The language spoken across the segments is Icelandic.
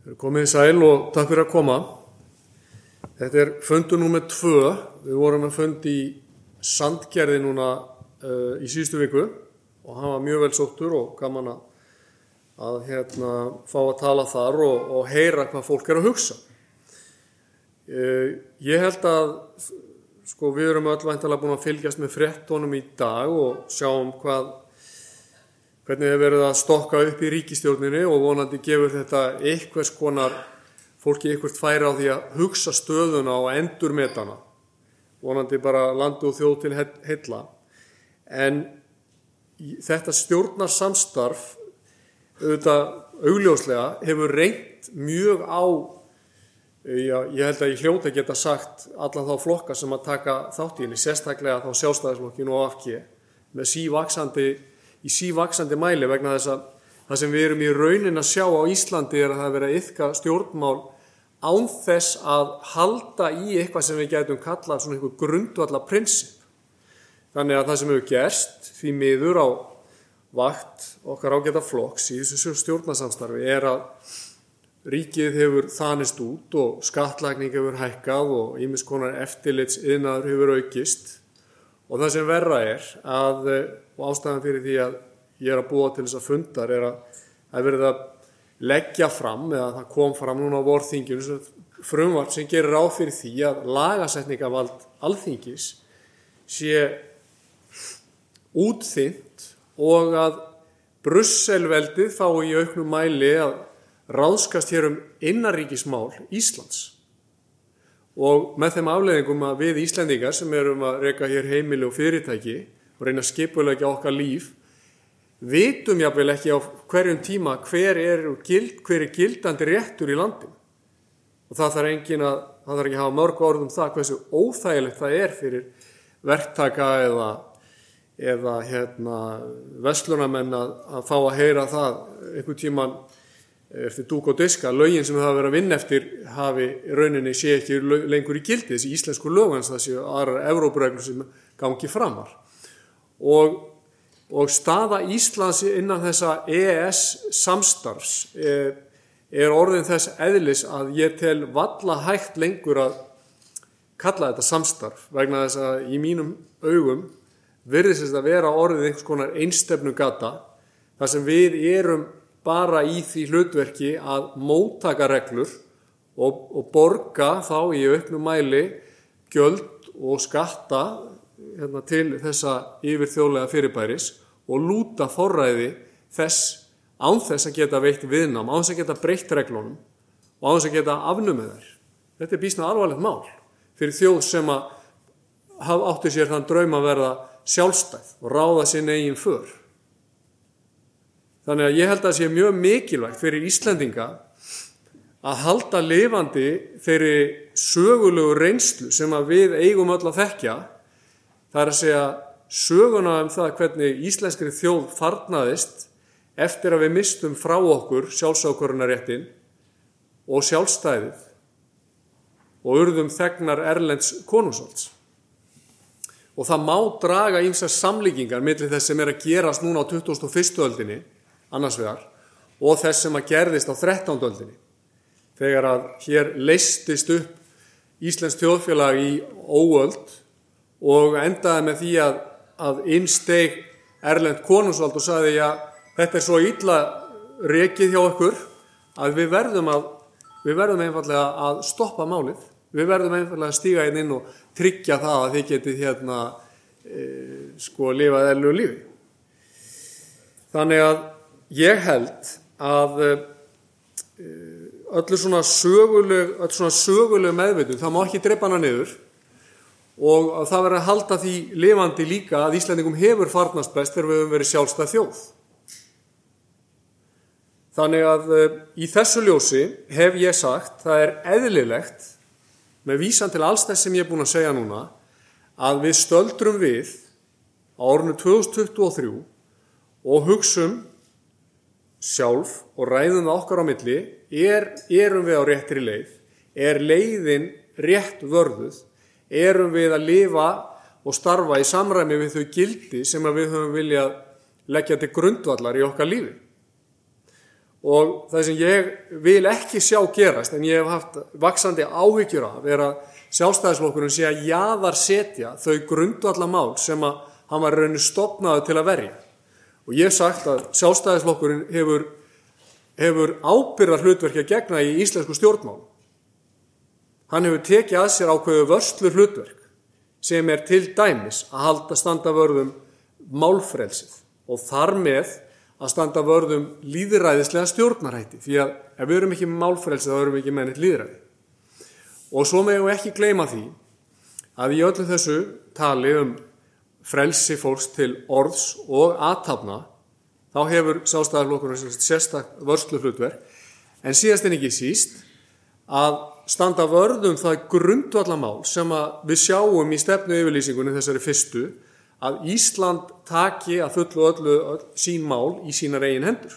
Komið í sæl og takk fyrir að koma. Þetta er fundu númið tvö. Við vorum að fundi í Sandgerði núna uh, í síðustu viku og hann var mjög vel sóttur og gaman að, að hérna, fá að tala þar og, og heyra hvað fólk er að hugsa. Uh, ég held að sko, við erum öll væntalega búin að fylgjast með frettónum í dag og sjáum hvað hvernig þið verið að stokka upp í ríkistjórninu og vonandi gefur þetta einhvers konar fólki einhvert færi á því að hugsa stöðuna og endur metana vonandi bara landu og þjóð til heilla. En þetta stjórnarsamstarf auðvitað augljóslega hefur reynt mjög á já, ég held að ég hljóta geta sagt alla þá flokka sem að taka þátt í henni sérstaklega þá sjálfstæðisflokkinu og afki með sívaksandi í sívaksandi mæli vegna þess að það sem við erum í raunin að sjá á Íslandi er að það vera yfka stjórnmál án þess að halda í eitthvað sem við getum kallað svona einhver grundvallar prinsip. Þannig að það sem hefur gerst því miður á vakt okkar ágæta flokks í þessu stjórnarsamstarfi er að ríkið hefur þanist út og skattlagning hefur hækkað og ímiskonar eftirlits yðnaður hefur aukist Og það sem verra er að, og ástæðan fyrir því að ég er að búa til þess að fundar er að það verið að leggja fram, eða það kom fram núna á vorþinginu, frumvart sem gerir á fyrir því að lagasetningavald alþingis sé útþynt og að Brusselveldið fá í auknum mæli að ráðskast hér um innaríkismál Íslands og með þeim afleðingum að við Íslandingar sem erum að reyka hér heimili og fyrirtæki og reyna að skipulegja okkar líf vitum jáfnvel ekki á hverjum tíma hver er, gild, hver er gildandi réttur í landin og það þarf engin að það þarf ekki að hafa mörg orð um það hversu óþægilegt það er fyrir verktaka eða, eða hérna, vestlunamenn að, að fá að heyra það einhver tíman eftir dúk og diska, lögin sem hafa verið að vinna eftir hafi rauninni sé ekki lengur í gildi, þessi íslensku lögans það séu aðrar Evrópureglur sem gangi framar. Og, og staða Íslands innan þessa EES samstarfs er, er orðin þess eðlis að ég tel valla hægt lengur að kalla þetta samstarf vegna þess að í mínum augum verðist þetta að vera orðið einhvers konar einstefnu gata þar sem við erum bara í því hlutverki að móttaka reglur og, og borga þá í auknum mæli gjöld og skatta hérna, til þessa yfirþjóðlega fyrirbæris og lúta forræði þess án þess að geta veitt viðnám, án þess að geta breytt reglunum og án þess að geta afnumið þær. Þetta er bísnað alvarlegt mál fyrir þjóð sem að áttu sér þann draum að verða sjálfstæð og ráða sín eigin för. Þannig að ég held að það sé mjög mikilvægt fyrir Íslandinga að halda lifandi þeirri sögulegu reynslu sem við eigum öll að þekkja. Það er að segja söguna um það hvernig íslenskri þjóð farnaðist eftir að við mistum frá okkur sjálfsákurunaréttin og sjálfstæðið og urðum þegnar Erlends konungsólds. Og það má draga ímsa samlíkingar millir þess sem er að gerast núna á 2001. öldinni annars vegar og þess sem að gerðist á 13. öldinni þegar að hér leistist upp Íslands þjóðfélag í óöld og endaði með því að, að innsteg Erlend konungsvald og saði að þetta er svo illa rekið hjá okkur að við verðum, að, við verðum einfallega að stoppa málið. Við verðum einfallega að stíga inn inn og tryggja það að þið getið hérna e, sko lifað ellu lífi. Þannig að ég held að eh, öllu svona söguleg, söguleg meðveitum, það má ekki drepa hana niður og það verður að halda því lifandi líka að Íslandingum hefur farnast best þegar við höfum verið sjálfstæð þjóð. Þannig að eh, í þessu ljósi hef ég sagt, það er eðlilegt með vísan til alls þess sem ég er búin að segja núna, að við stöldrum við á ornu 2023 og hugsum sjálf og ræðum það okkar á milli, er, erum við á réttri leið, er leiðin rétt vörðuð, erum við að lifa og starfa í samræmi við þau gildi sem við höfum viljað leggja til grundvallar í okkar lífi. og það sem ég vil ekki sjá gerast en ég hef haft vaksandi áhyggjur af er að sjálfstæðisflokkurinn sé að jaðar setja þau grundvallamál sem að hann var rauninu stopnaði til að verja og ég hef sagt að sjálfstæðisflokkurinn hefur, hefur ábyrðar hlutverki að gegna í íslensku stjórnmál hann hefur tekið að sér ákveðu vörslu hlutverk sem er til dæmis að halda standa vörðum málfrelsið og þar með að standa vörðum líðræðislega stjórnarætti því að ef við erum ekki málfrelsið þá erum við ekki með neitt líðræði. Og svo meðum við ekki gleyma því að í öllu þessu tali um frelsi fólks til orðs og aðtapna þá hefur sástæðarflokkurinn sérstak vörslu hlutverk en síðast en ekki síst að standa vörðum það grundvallamál sem við sjáum í stefnu yfirlýsingunni þessari fyrstu að Ísland taki að fullu öllu öll, sín mál í sínar eigin hendur.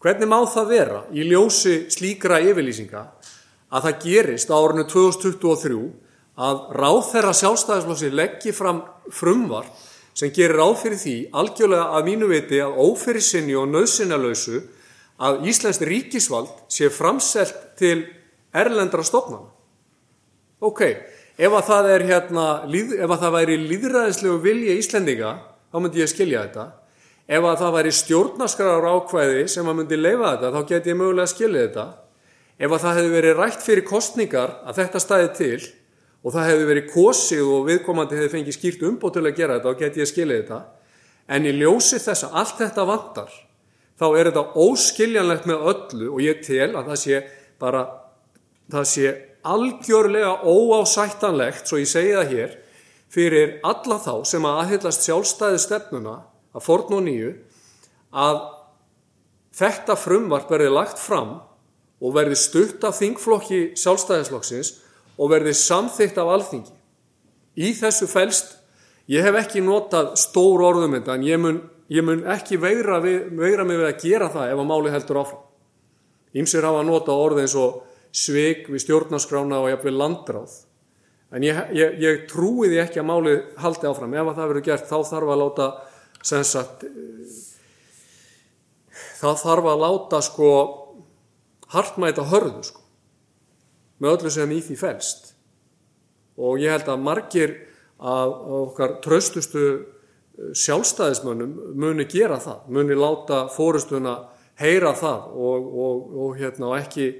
Hvernig má það vera í ljósi slíkra yfirlýsinga að það gerist á árinu 2023 að ráð þeirra sjálfstæðisflósi leggji fram frumvar sem gerir ráð fyrir því algjörlega að mínu viti að ófyrir sinni og nöðsinnalösu að Íslands ríkisvald sé framselt til erlendra stofnana. Ok, ef að það hérna, ef að það væri líðræðislegu vilja Íslendinga, þá myndi ég skilja þetta. Ef að það væri stjórnaskrar ákvæði sem að myndi leifa þetta, þá get ég mögulega skilja þetta. Ef að það hefði verið rætt fyrir kostningar að þetta stæði til og það hefði verið kosið og viðkomandi hefði fengið skýrt umbót til að gera þetta, þá get ég að skilja þetta. En í ljósi þess að allt þetta vantar, þá er þetta óskiljanlegt með öllu og ég tel að það sé bara, það sé algjörlega óásættanlegt, svo ég segi það hér, fyrir alla þá sem að aðhyllast sjálfstæði stefnuna að forn og nýju að þetta frumvart verði lagt fram og verði stutt af þingflokki sjálfstæðisflokksins og verði samþygt af alþingi. Í þessu fælst, ég hef ekki notað stór orðum þetta en ég mun, ég mun ekki veira, við, veira mig við að gera það ef að máli heldur áfram. Ímsir hafa notað orði eins og sveik við stjórnaskrána og jafnveg landráð. En ég, ég, ég trúi því ekki að máli haldi áfram. Ef að það verður gert þá þarf að láta sagt, þá þarf að láta sko hartmæta hörðu sko með öllu sem í því fælst. Og ég held að margir af okkar tröstustu sjálfstæðismönnum muni gera það, muni láta fórustuna heyra það og, og, og hérna, ekki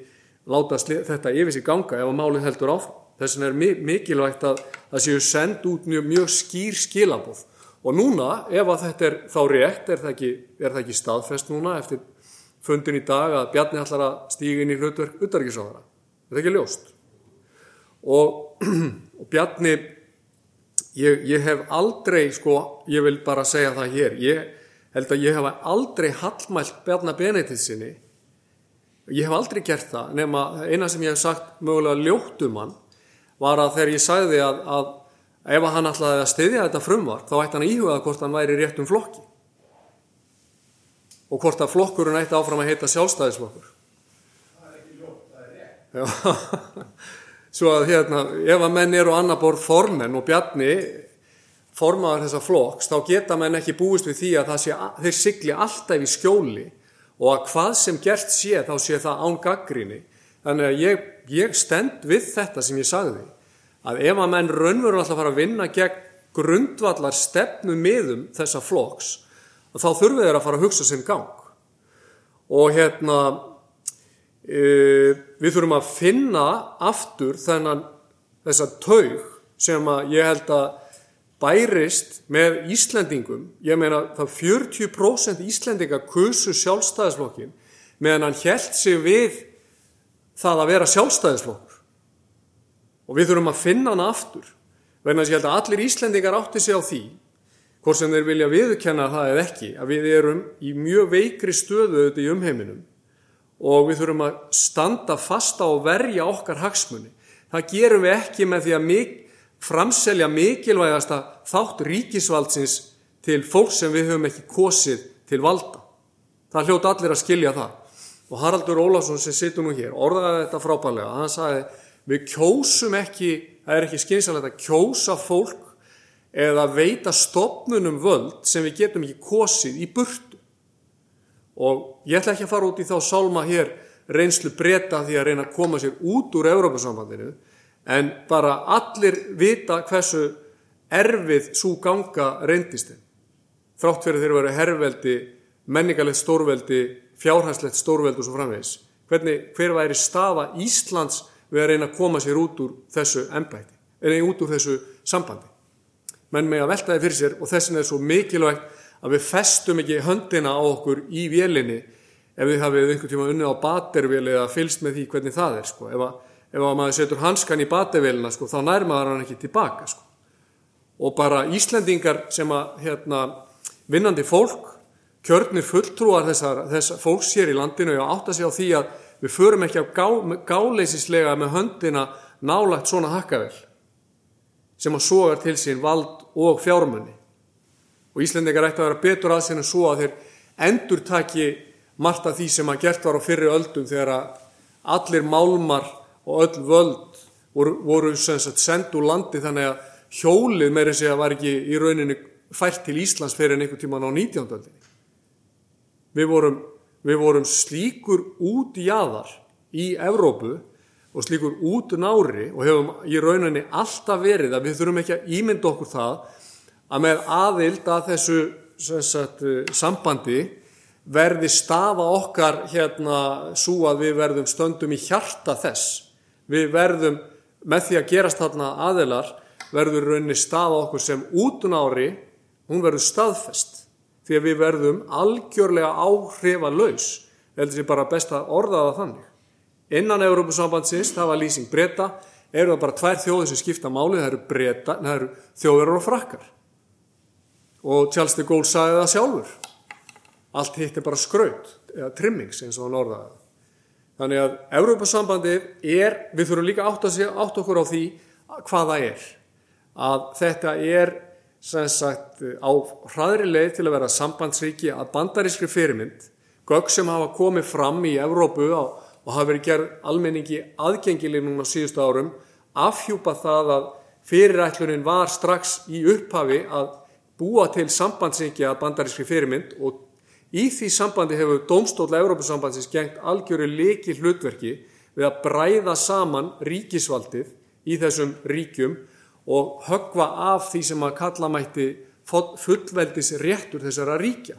láta þetta yfir sig ganga ef að málið heldur áfram. Þess vegna er mikilvægt að það séu send út mjög, mjög skýr skilabóð. Og núna, ef að þetta er þá rétt, er það ekki, er það ekki staðfest núna eftir fundin í dag að Bjarni ætlar að stíga inn í hlutverk utarrikiðsáðara. Þetta er ekki ljóst. Og, og Bjarni, ég, ég hef aldrei, sko, ég vil bara segja það hér, ég held að ég hef aldrei hallmælt Bjarni Benediktinsinni Ég hef aldrei gert það nema eina sem ég hef sagt mögulega ljóttum hann var að þegar ég sagði að, að ef hann ætlaði að styðja þetta frumvar þá ætti hann að íhuga hvort hann væri rétt um flokki og hvort að flokkurinn ætti áfram að heita sjálfstæðisflokkur. Það er ekki ljótt, það er rétt. Já, svo að hérna ef að menn eru annar borð formenn og bjarni formaður þessa flokks þá geta menn ekki búist við því að sé, þeir sigli alltaf í skjóli og að hvað sem gert sé þá sé það án gaggríni. Þannig að ég, ég stend við þetta sem ég sagði að ef að menn raunveru alltaf fara að vinna gegn grundvallar stefnu miðum þessa flokks þá þurfið þeir að fara að hugsa sinn gang. Og hérna við þurfum að finna aftur þennan þessa taug sem að ég held að bærist með Íslendingum, ég meina það 40% Íslendinga kursu sjálfstæðisflokkin meðan hann held sig við það að vera sjálfstæðisflokkur. Og við þurfum að finna hann aftur, vegna að ég held að allir Íslendingar átti sig á því, hvort sem þeir vilja viðkenna það eða ekki, að við erum í mjög veikri stöðu auðvitað í umheiminum og við þurfum að standa fasta og verja okkar hagsmunni. Það gerum við ekki með því að mikið framselja mikilvægasta þátt ríkisvaldsins til fólk sem við höfum ekki kosið til valda. Það hljóta allir að skilja það. Og Haraldur Ólásson sem situr nú hér orðaði þetta frábælega. Hann sagði við kjósum ekki, það er ekki skynsalegt að kjósa fólk eða veita stopnunum völd sem við getum ekki kosið í burtu. Og ég ætla ekki að fara út í þá sálma hér reynslu breyta því að reyna að koma sér út úr Európa-sambandinu en bara allir vita hversu erfið svo ganga reyndist þeim. Þrátt fyrir þeir eru herrveldi, menningarlegt stórveldi, fjárhænslegt stórveldi og svo framvegis. Hvernig, hver væri staða Íslands við að reyna að koma sér út úr þessu embæti, eða út úr þessu sambandi. Menn með að velta þið fyrir sér og þessin er svo mikilvægt að við festum ekki höndina á okkur í vélinni ef við hafið einhvern tíma unnið á batervél eða fylst með því hvernig það er sko. Ef, að, ef að maður setur hanskan í batervélina sko, þá nærmaður hann ekki tilbaka sko. Og bara Íslendingar sem að hérna, vinnandi fólk, kjörnir fulltrúar þessar, þessar fólks hér í landinu og átta sig á því að við förum ekki á gá, gáleisislega með höndina nálagt svona hakkavel sem að sogar til sín vald og fjármunni. Og Íslendingar ætti að vera betur að sinna svo að þeir endur taki margt af því sem að gert var á fyrri öldum þegar að allir málmar og öll völd voru, voru sendt úr landi þannig að hjólið meiri segja var ekki í rauninni fært til Íslands fyrir en einhver tíman á 19. öldinni. Við vorum, við vorum slíkur út í aðar í Evrópu og slíkur út nári og hefum í rauninni alltaf verið að við þurfum ekki að ímynda okkur það að með aðild að þessu sagt, sambandi verði stafa okkar hérna svo að við verðum stöndum í hjarta þess. Við verðum með því að gerast þarna aðilar verður rauninni stafa okkur sem útunári, hún verður staðfest því að við verðum algjörlega áhrifalaus. Heldur því bara best að orða það þannig. Innan Európusambandsins, það var lýsing breyta, eru það bara tvær þjóðir sem skipta máli, það eru, breyta, það eru þjóðir og frakkar. Og Charles de Gaulle sagði það sjálfur. Allt hitt er bara skraut eða trimmings eins og hann orðaði þannig að Európa-sambandi er við þurfum líka átt, átt okkur á því hvað það er. Að þetta er sem sagt á hraðri leið til að vera sambandsríki að bandarískri fyrirmynd. Gögg sem hafa komið fram í Európu og hafa verið gerð almenningi aðgengileg núna síðustu árum afhjúpa það að fyrirætlunin var strax í upphafi að búa til sambandsríki að bandarískri fyrirmynd og Í því sambandi hefur Dómstóla Európusambandsins gengt algjöru leiki hlutverki við að bræða saman ríkisvaldið í þessum ríkjum og högva af því sem að kalla mætti fullveldis réttur þessara ríkja.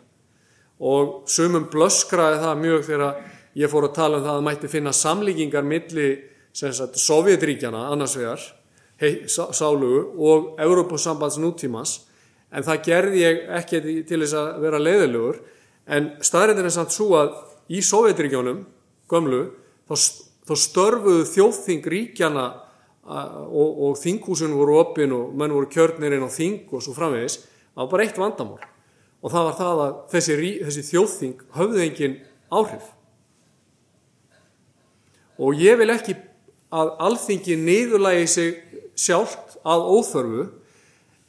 Og sumum blöskraði það mjög þegar ég fór að tala um það að mætti finna samlíkingar milli Sovjetríkjana annars vegar, sálugu og Európusambands nútímas en það gerði ég ekki til þess að vera leiðilegur En staðrindin er samt svo að í Sovjetríkjónum, gömlu, þá, þá störfuðu þjóðþing ríkjana og, og þinghúsun voru opinn og menn voru kjörnir inn á þing og svo framvegis, það var bara eitt vandamál. Og það var það að þessi, þessi þjóðþing höfðu engin áhrif. Og ég vil ekki að alþingi niðurlægi sig sjálft að óþörfu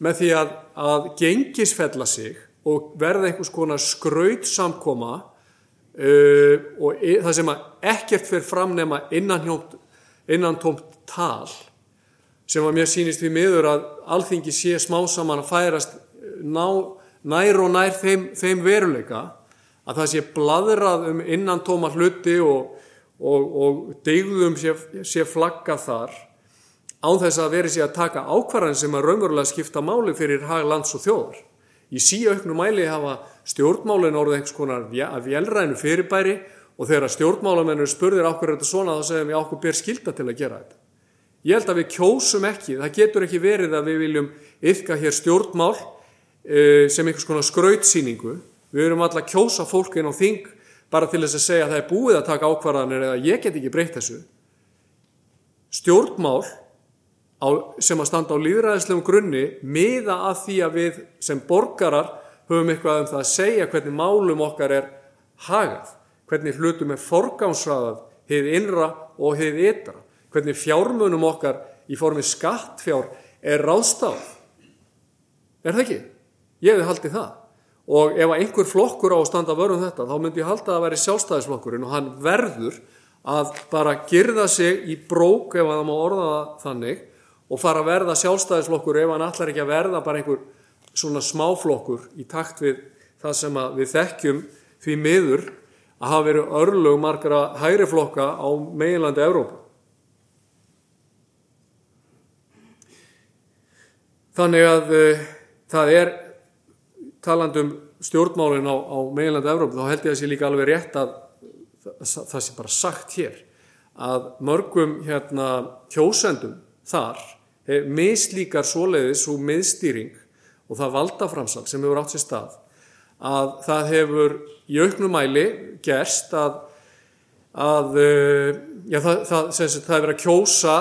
með því að, að gengisfella sig og verða einhvers konar skraut samkoma uh, og e, það sem ekkert fyrir framnema innan, innan tómt tal sem að mér sýnist við miður að alþingi sé smá saman að færast ná, nær og nær þeim, þeim veruleika að það sé bladrað um innan tóma hluti og, og, og degðum sé, sé flagga þar án þess að veri sé að taka ákvarðan sem að raunverulega skipta máli fyrir hag lands og þjóðar Í síauknu mæli hafa stjórnmálinn orðið einhvers konar að velrænu fyrirbæri og þegar stjórnmálamennur spurðir okkur þetta svona þá segum ég okkur ber skilda til að gera þetta. Ég held að við kjósum ekki, það getur ekki verið að við viljum yfka hér stjórnmál e, sem einhvers konar skrautsýningu. Við erum alltaf að kjósa fólkin á þing bara til þess að segja að það er búið að taka ákvarðanir eða ég get ekki breytt þessu. Stjórnmál á, sem að standa á líðræðislegum grunni miða að því að við sem borgarar höfum eitthvað um það að segja hvernig málum okkar er hagað, hvernig hlutum er forgámsraðað, hefði innra og hefði ytra, hvernig fjármunum okkar í formi skattfjár er ráðstaf. Er það ekki? Ég hefði haldið það. Og ef einhver flokkur á að standa vörðum þetta, þá myndi ég halda að það væri sjálfstæðisflokkurinn og hann verður að bara girða sig í brók ef það má orða það þannig og fara að verða sjálfstæðisflokkur ef hann allar ekki að verða bara einhver svona smáflokkur í takt við það sem við þekkjum því miður að hafa verið örlög margra hægri flokka á meginlandi Evrópu. Þannig að uh, það er talandum stjórnmálinn á, á meginlandi Evrópu, þá held ég að það sé líka alveg rétt að það sé bara sagt hér að mörgum hérna kjósendum þar mislíkar svoleiðis og miðstýring og það valdaframsal sem hefur átt sér stað að það hefur í auknum mæli gerst að, að já, það, það, það, það verið að kjósa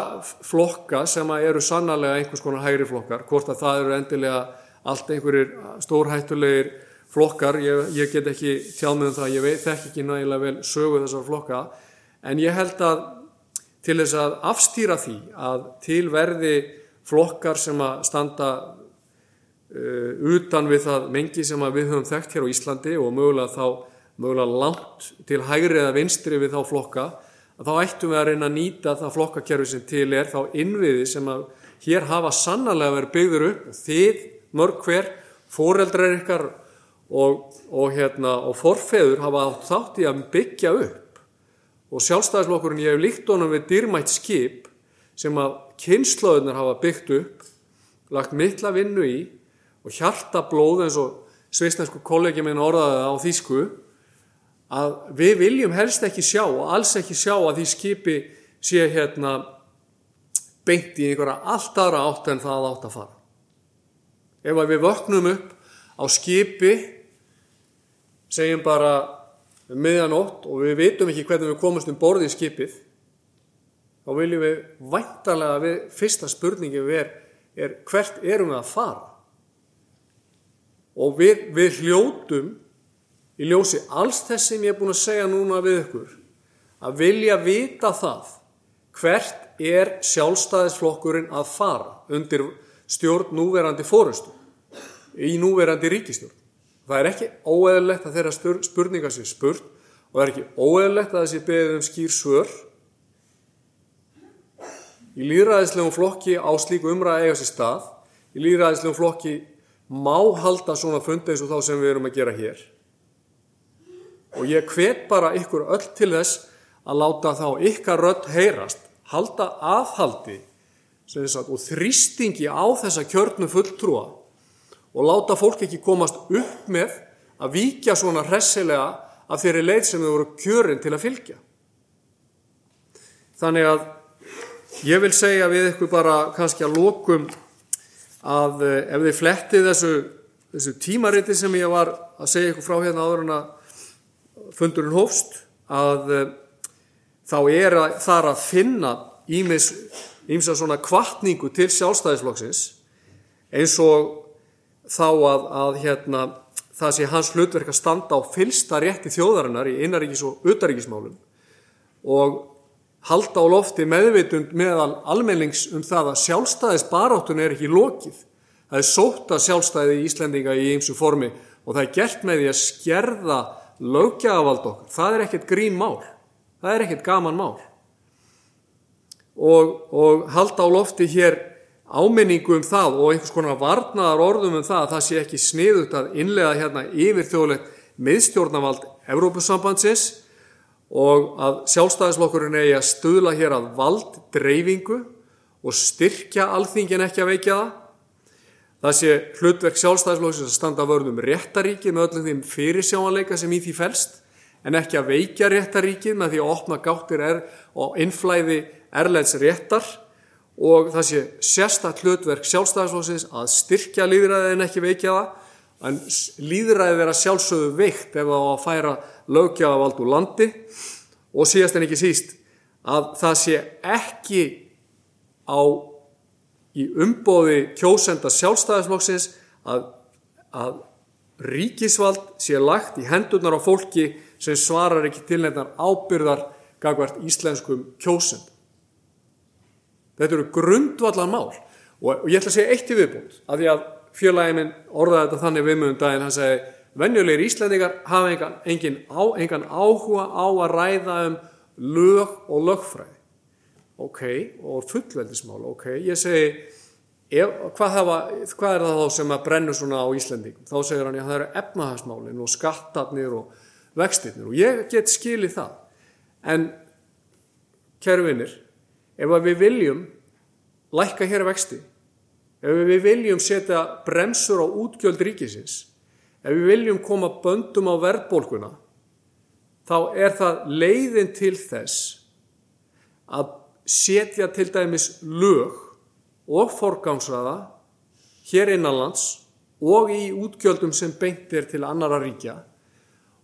flokka sem eru sannarlega einhvers konar hægri flokkar, hvort að það eru endilega allt einhverjir stórhættulegir flokkar, ég, ég get ekki tjáð með um það, ég veit ekki nægilega vel sögu þessar flokka, en ég held að til þess að afstýra því að til verði flokkar sem að standa uh, utan við það mengi sem við höfum þekkt hér á Íslandi og mögulega þá mögulega langt til hægri eða vinstri við þá flokka að þá ættum við að reyna að nýta það flokkakerfi sem til er þá innviði sem að hér hafa sannarlega verið byggður upp þið mörg hver foreldrar ykkar og, og, hérna, og forfeður hafa þátt í að byggja upp og sjálfstæðisflokkurinn ég hef líkt honum við dýrmætt skip sem að kynnslóðunar hafa byggt upp lagt mikla vinnu í og hjarta blóð eins og sveistensku kollegi minn orðaði á þýsku að við viljum helst ekki sjá og alls ekki sjá að því skipi sé hérna beint í einhverja allt aðra átt en það átt að fara. Ef að við vöknum upp á skipi, segjum bara miðjanótt og við veitum ekki hvernig við komumst um borðið í skipið, þá viljum við væntalega við, fyrsta spurningi við er, er hvert erum við að fara? Og við, við hljótum í ljósi alls þess sem ég er búin að segja núna við ykkur að vilja vita það hvert er sjálfstæðisflokkurinn að fara undir stjórn núverandi fórustu í núverandi ríkistjórn. Það er ekki óeðlegt að þeirra spurningar sé spurt og það er ekki óeðlegt að þessi beðið um skýr svör. Í líðræðislegum flokki á slíku umræða eiga sér stað. Í líðræðislegum flokki má halda svona fundi eins og þá sem við erum að gera hér. Og ég hvet bara ykkur öll til þess að láta þá ykkar rödd heyrast, halda aðhaldi og þrýstingi á þessa kjörnu fulltrúa og láta fólk ekki komast upp með að víkja svona hressilega af þeirri leið sem þau voru kjörin til að fylgja. Þannig að ég vil segja við ykkur bara kannski að lókum að ef þið flettið þessu, þessu tímariti sem ég var að segja ykkur frá hérna áður en að fundurinn hófst að þá er að, þar að finna ímsa svona kvartningu til sjálfstæðisflokksins eins og þá að, að hérna, það sé hans hlutverk að standa á fylsta rétti þjóðarinnar í innaríkis og utaríkismálum og halda á lofti meðvitund meðal almennings um það að sjálfstæðisbaráttun er ekki lokið. Það er sóta sjálfstæði í Íslendinga í eins og formi og það er gert með því að skerða löggjafavald okkar. Það er ekkert grín mál. Það er ekkert gaman mál. Og, og halda á lofti hér áminningu um það og einhvers konar varnaðar orðum um það að það sé ekki sniðut að innlega hérna yfir þjóðlegt miðstjórnavald Evrópusambandsins og að sjálfstæðislokkurinn eigi að stuðla hér að vald dreifingu og styrkja alþingin ekki að veikja það. Það sé hlutverk sjálfstæðislokksins að standa vörðum réttaríkið með öllum þeim fyrirsjáanleika sem í því felst en ekki að veikja réttaríkið með því að opna gáttir er og innflæði erlends réttar og það sé sérstaklega hlutverk sjálfstæðisflóksins að styrkja líðræðið en ekki veikja það. En líðræðið vera sjálfsögðu veikt ef það á að færa lögjafavald úr landi. Og síðast en ekki síst að það sé ekki á í umbóði kjósenda sjálfstæðisflóksins að, að ríkisvald sé lagt í hendurnar á fólki sem svarar ekki til nefnar ábyrðar gagvart íslenskum kjósend Þetta eru grundvallan mál og ég ætla að segja eitt í viðbúnd af því að fjölaðin minn orðaði þetta þannig viðmjöndum daginn, hann segi venjulegir íslendingar hafa engan, engin á, engan áhuga á að ræða um lög og lögfræði. Ok, og fullveldismál, ok, ég segi ef, hvað, hafa, hvað er það þá sem að brennu svona á Íslendingum? Þá segir hann, það eru efnahagsmálin og skattarnir og vextinnir og ég get skilið það. En, kæru vinnir, ef við viljum lækka hér vexti, ef við viljum setja bremsur á útgjöld ríkisins, ef við viljum koma böndum á verðbólkuna, þá er það leiðin til þess að setja til dæmis lög og forgámsraða hér innanlands og í útgjöldum sem beint er til annara ríkja.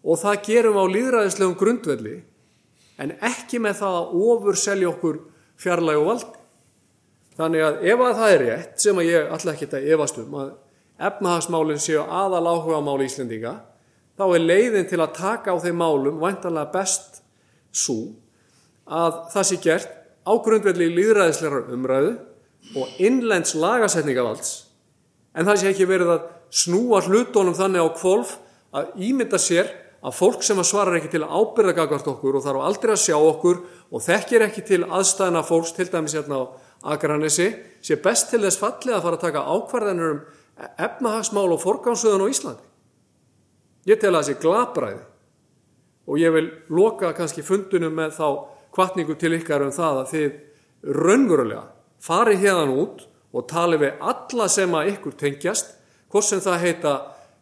Og það gerum á líðræðislegum grundvelli en ekki með það að ofur selja okkur fjarlæg og valdi. Þannig að ef að það er rétt, sem að ég alltaf ekki þetta efast um, að efnahagsmálinn séu aðal áhuga máli í Íslendinga, þá er leiðin til að taka á þeim málum vantanlega best svo að það sé gert á grundvelli líðræðislegar umræðu og innlends lagasetningavalds en það sé ekki verið að snúa hlutónum þannig á kvolf að ímynda sér að fólk sem að svarar ekki til að ábyrða gagvart okkur og þarf aldrei að sjá okkur og þekkir ekki til aðstæðina fólks til dæmis hérna á Akranesi sé best til þess fallið að fara að taka ákvarðanur um efnahagsmál og forgámsöðun á Íslandi. Ég tel að það sé glabræði og ég vil loka kannski fundunum með þá kvartningu til ykkar um það að þið raunverulega farið hérðan út og tali við alla sem að ykkur tengjast, hvort sem það heita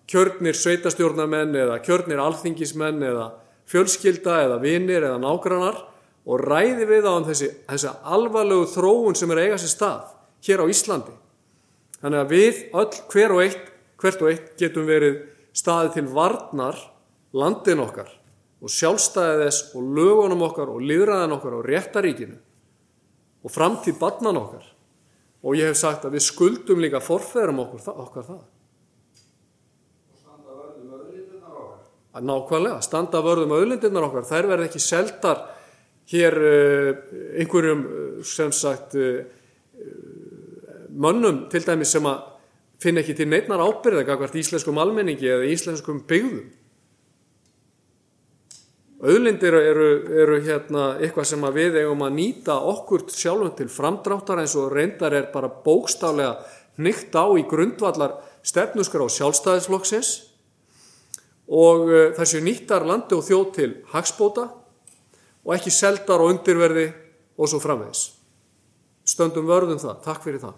kjörnir sveitastjórnamenn eða kjörnir alþingismenn eða fjölskylda eða vinir eða nágrannar og ræði við á um þessi, þessi alvarlegu þróun sem er eiga sér stað hér á Íslandi. Þannig að við öll hver og eitt, hvert og eitt getum verið staðið til varnar landin okkar og sjálfstæðið þess og lögunum okkar og liðræðin okkar og réttaríkinu og framtíð barnan okkar og ég hef sagt að við skuldum líka forfæðum okkur, okkar það. Okkar. Að nákvæmlega, standa vörðum auðlindirnar okkar, þær verð ekki seldar hér uh, einhverjum uh, sem sagt uh, mönnum til dæmis sem að finna ekki til neitnar ábyrða gagvart íslenskum almenningi eða íslenskum byggðum. Auðlindir eru, eru hérna eitthvað sem við eigum að nýta okkur sjálfum til framdráttar eins og reyndar er bara bókstaflega nýtt á í grundvallar stefnuskar á sjálfstæðisflokksins og þessu nýttar landi og þjóð til hagspóta og ekki seldar og undirverði og svo framvegis. Stöndum vörðum það, takk fyrir það.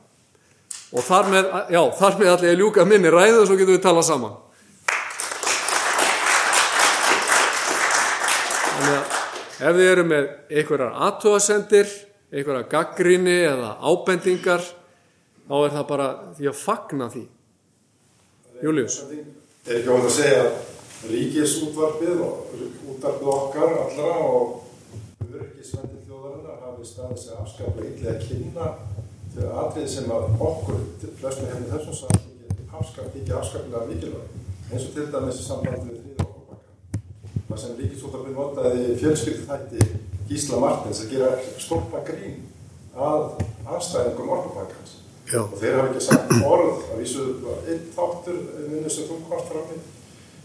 Og þar með, já, þar með allir ég ljúka minni ræðu og svo getum við talað saman. Þannig að ef þið eru með einhverjar aðtóasendir, einhverjar gaggrinni eða ábendingar, þá er það bara því að fagna því. Július. Er ekki óhægt að segja að ríkisútvarpið og útvarpið okkar allra og örgisvendir þjóðarinnar hafi staðið sér afskaplega illa að kynna þau atrið sem að okkur, flestum hefði þessum samfélagi, afskaplega ekki afskaplega mikilvæg. Eins og til dæmis í sambandi við þrýða okkurbakka. Það sem ríkisútvarpið notaði fjölskyldu þætti Gísla Martins að gera stoppa grín að aðstæðingum okkurbakkans. Já. Og þeir hafa ekki sagt orð, að vísu einn þáttur minni sem þú komst fram í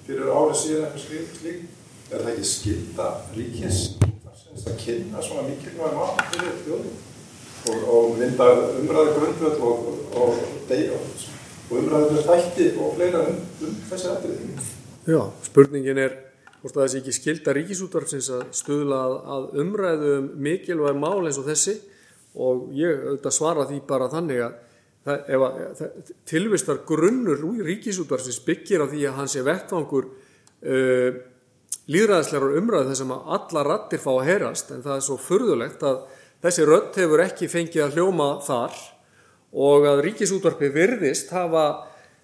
fyrir árið síðan eitthvað slíkt slík. Er það ekki skilda ríkis að kynna svona mikilvæg mál fyrir þjóðum og, og mynda umræðu grundvöld og, og, og, umræðu þætti og fleira um, um þessi aðrið. Já, spurningin er hvort það sé ekki skilda ríkisútvarfsins að stuðla að, að umræðu um mikilvæg mál eins og þessi og ég auðvitað svara því bara þannig að það, ef að það, tilvistar grunnur ríkisútvarfsins byggir á því að hans er vettvangur uh, líðræðislegar umræðu sem að alla rattir fá að heyrast en það er svo furðulegt að þessi rött hefur ekki fengið að hljóma þar og að ríkisútvarfi virðist hafa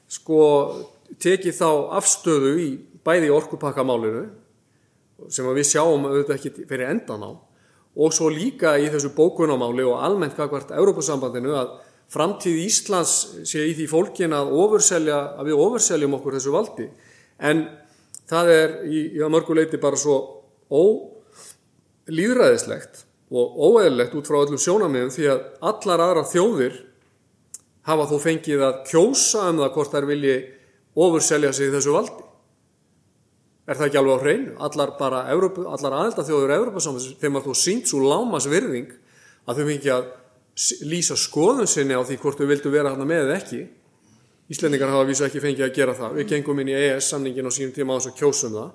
sko tekið þá afstöðu í bæði orkupakkamálinu sem við sjáum auðvitað ekki fyrir endan á og svo líka í þessu bókunamáli og almennt kakvart Európusambandinu að framtíð Íslands sé í því fólkin að, að við ofurseljum okkur þessu valdi. En það er í, í mörguleiti bara svo ólýðræðislegt og óeðlegt út frá öllum sjónamiðum því að allar aðra þjóðir hafa þó fengið að kjósa um það hvort þær vilji ofurselja sig þessu valdi. Er það ekki alveg á hreinu? Allar allar aðeldaþjóður Evrópasamans, þeim að þú sínt svo lámas virðing að þau fengi að lýsa skoðun sinni á því hvort þau vildu vera hana með eða ekki. Íslendingar hafa vísu ekki fengið að gera það. Við gengum inn í EES samningin á sínum tíma á þess að kjósum það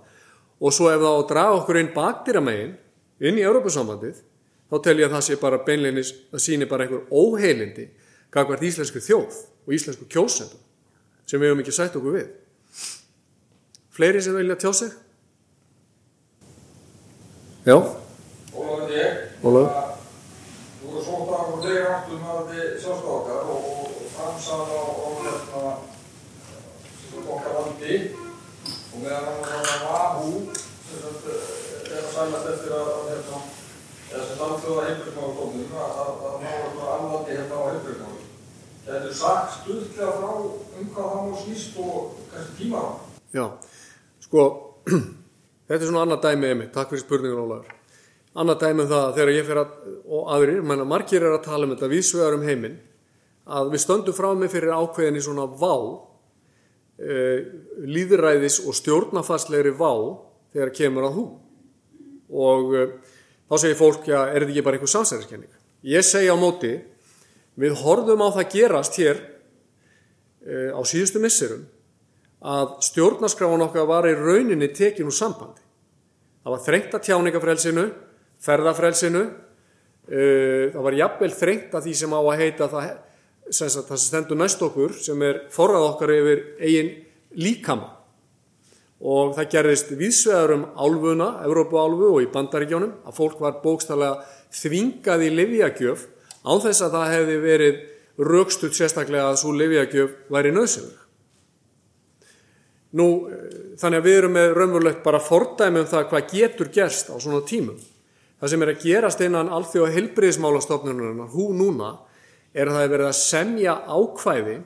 og svo ef það á að draga okkur inn bakdýramegin inn í Európusambandið þá tel ég að það sé bara beinleinis það síni bara einhver óheilindi kakvart íslensku þjóð og íslensku kjósendum sem við hefum ekki sætt okkur við fleiri sem vilja tjá sig já, Ólafur ég. Ólafur. Þú voru sótt af og þeir áttum að þið sjálfstákar og, og framsala og okkar valdi og meðan hann var að sagt, eh, er að sælast eftir að hérna eða sem alþjóða heilbrigðmálastofnun að að- að ná eitthvað alvaldi hérna á heilbrigðmálum. Þetta er sagt stuðlega frá um hvað það nú snýst og kannski tíma á. já sko, þetta er svona annað dæmi emi, takk fyrir spurningun Ólafur annað dæmi um það að þegar ég fer að og aðrir, menna margir er að tala um þetta vísvegar um heiminn að við stöndum frá mig fyrir ákveðin í svona vá e, líðræðis og stjórnafarslegri vá þegar kemur að hú. Og e, þá segir fólk, já, er þetta ekki bara einhver samsæðiskenning ég segi á móti við horfum á það gerast hér e, á síðustu misserum að stjórnarskráin okkar var í rauninni tekin úr sambandi. Það var þrengt að tjáningafrelsinu ferðafrelsinu það var jafnvel þrengt að því sem á að heita það sem, sagt, það sem stendur næst okkur sem er forrað okkar yfir eigin líkama og það gerðist viðsvegar um álfuna, Evrópuálfu og í bandaríkjónum að fólk var bókstallega þvingað í livjagjöf án þess að það hefði verið raukstuð sérstaklega að svo livjagjöf væri nöðsynleg. Nú, eh, þannig að við erum með raunverulegt bara fordæmi um það hvað getur gerst á svona tímum. Það sem er að gerast innan alþjóða heilbriðismálastofnunar hú núna er að það er verið að semja ákvæði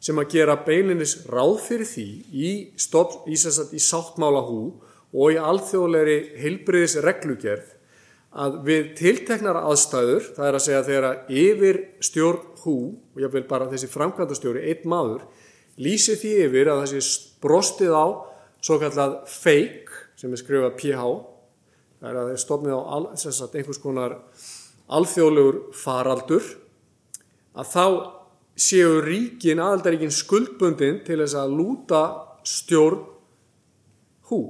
sem að gera beilinnis ráð fyrir því í, stofn, í, sagt, í sáttmála hú og í alþjóðlegri heilbriðisreglugerð að við tilteknar aðstæður, það er að segja þegar að yfir stjórn hú og ég vil bara þessi framkvæmdastjóri, einn maður, lýsi því yfir að þessi brostið á svo kallað fake sem er skrifað PH það er að er stofnið á al, sagt, einhvers konar alþjóðlegur faraldur að þá séu ríkin, aðaldaríkin skuldbundin til þess að lúta stjórn hú.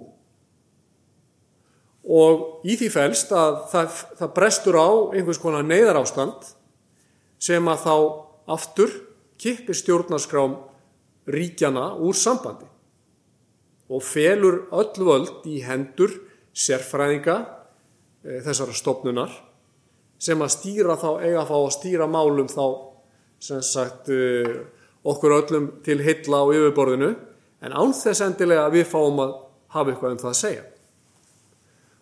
Og í því fælst að það, það brestur á einhvers konar neyðarástand sem að þá aftur kippir stjórnarskrám ríkjana úr sambandi og felur öll völd í hendur sérfræðinga e, þessara stopnunar sem að stýra þá, eiga þá að stýra málum þá sem sagt e, okkur öllum til hylla á yfirborðinu en án þess endilega að við fáum að hafa eitthvað um það að segja.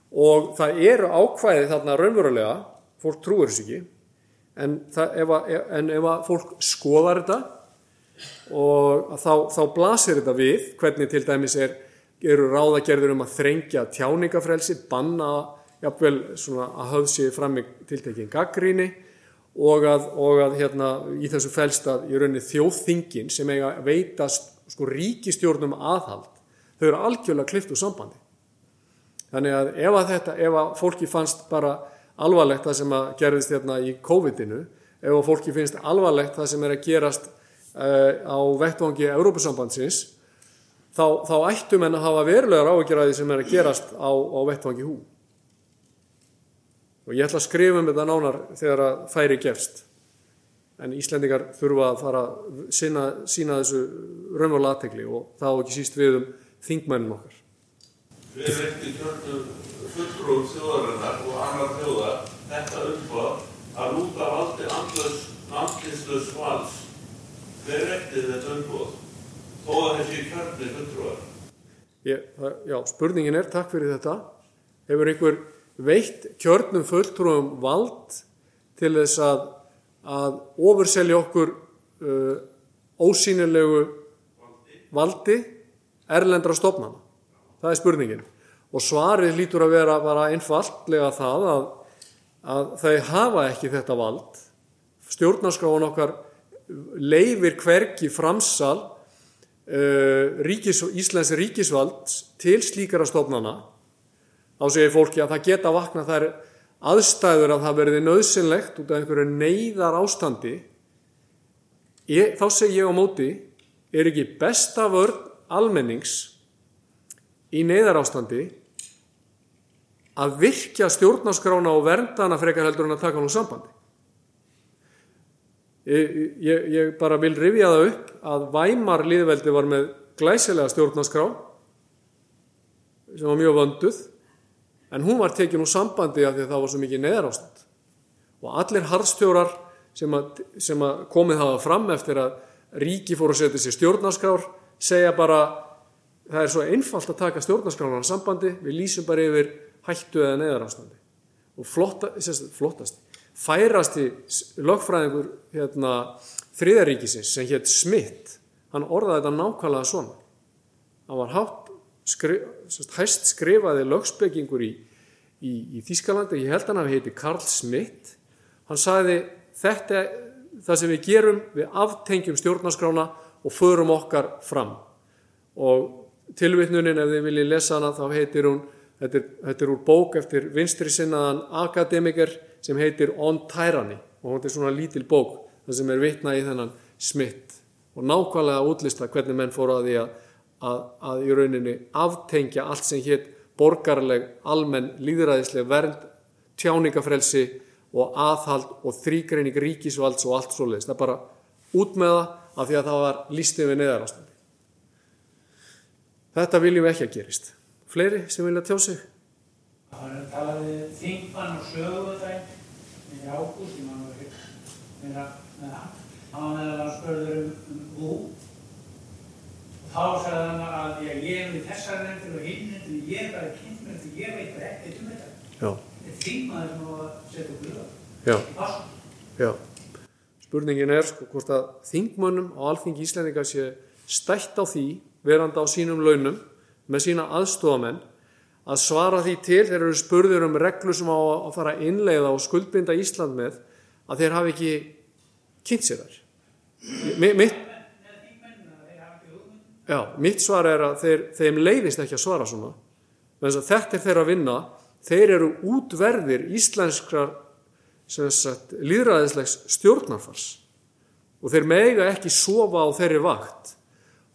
Og það eru ákvæði þarna raunverulega, fólk trúur þess ekki en, það, ef, að, en ef að fólk skoðar þetta og þá, þá blasir þetta við hvernig til dæmis er, eru ráðagerður um að þrengja tjáningafrelsi, banna jafnvel að höfðsi fram með tiltekinn gaggríni og að, og að hérna, í þessu felst að í rauninni þjóðþingin sem eiga að veitast sko ríkistjórnum aðhald, þau eru algjörlega klift úr sambandi. Þannig að ef að þetta, ef að fólki fannst bara alvarlegt það sem að gerðist hérna í COVID-inu, ef að fólki finnst alvarlegt það sem er að gerast uh, á vettvangi Európusambandsins, þá, þá ættum en að hafa verulegar áhugjur sem er að gerast á, á vettvangi hú. Og ég ætla að skrifa um þetta nánar þegar að færi gefst. En Íslendingar þurfa að fara að sína, sína þessu raunverulega aðtegli og það á ekki síst við um þingmennum okkar. Við erum ekki kjörnum fulltrúum þjóðarinnar og annar þjóða þetta umfað að lúta valdi andlislaus vals. Hver er eftir þetta umfað? Þó að þessi. Ég, það, já, spurningin er, takk fyrir þetta, hefur einhver veitt kjörnum fulltrúum vald til þess að, að ofurselja okkur uh, ósýnilegu valdi erlendra stofnana? Það er spurningin. Og svarið lítur að vera bara einfallega það að, að þau hafa ekki þetta vald. Stjórnarskráin okkar leifir hverki framsal uh, ríkis, Íslands ríkisvald til slíkara stofnana. Þá segir fólki að það geta vakna þær aðstæður að það verði nöðsynlegt út af einhverju neyðar ástandi. Ég, þá segir ég á móti, er ekki besta vörð almennings í neyðarástandi að virkja stjórnarskrána og verndana frekar heldur en að taka nú sambandi. Ég, ég, ég bara vil rifja það upp að Væmar líðveldi var með glæsilega stjórnarskrá sem var mjög vönduð en hún var tekin úr sambandi af því að það var svo mikið neðarástand og allir harðstjórar sem að, sem að komið hafa fram eftir að ríki fór að setja sér stjórnarskrár segja bara það er svo einfalt að taka stjórnarskránar sambandi við lýsum bara yfir hættu eða neðarástandi og flotta, flottast færasti lögfræðingur hérna, þriðaríkisins sem hétt Smith hann orðaði þetta nákvæmlega svona. Hann var hátt skri, hæst skrifaði lögspekingur í, í, í Þískalandi ég held hann að heiti Karl Smith hann sagði þetta það sem við gerum við aftengjum stjórnarskrána og förum okkar fram. Og tilvitnunin ef þið viljið lesa hana þá heitir hún þetta er, þetta er úr bók eftir vinstri sinnaðan akademiker sem heitir On Tyranny. Og þetta er svona lítil bók það sem er vitnað í þennan smitt og nákvæmlega útlista hvernig menn fóru að því að, að, að í rauninni aftengja allt sem hétt borgarleg, almenn, líðræðisleg vernd, tjáningafrelsi og aðhald og þrýgreining ríkisvalds og allt svoleiðis. Það er bara út með það af því að það var lístið við neðarastandi. Þetta viljum við ekki að gerist. Fleiri sem vilja tjá sig? Það var að tala við þingmann og sögutæk í ágúst, ég mann að vera með hann. Hann að spörður um, um hú. Og þá sagði hann að ég, er við þessar nefndir og hinn nefndir, ég er bara kynnt með þetta, ég veit bara ekkert um þetta. Já. Þetta er þingmaður sem á að setja í það. Já. Í passum. Já. Spurningin er sko hvort að þingmönnum á alþingi Íslandinga sé stætt á því, verandi á sínum launum, með sína aðstofamenn, að svara því til þeir eru spurður um reglu sem á að fara að innleiða og skuldbinda Ísland með að þeir hafi ekki kynnt sér þar. Mi- Mitt, Með þingmennina, þeir hafa ekki hugmynd. Já, mitt svar er að þeir, þeim leiðist ekki að svara svona. Að þetta er þeirra að vinna, þeir eru útverðir íslenskrar sagt, líðræðislegs stjórnarfars. Og þeir mega ekki sofa á þeirri vakt.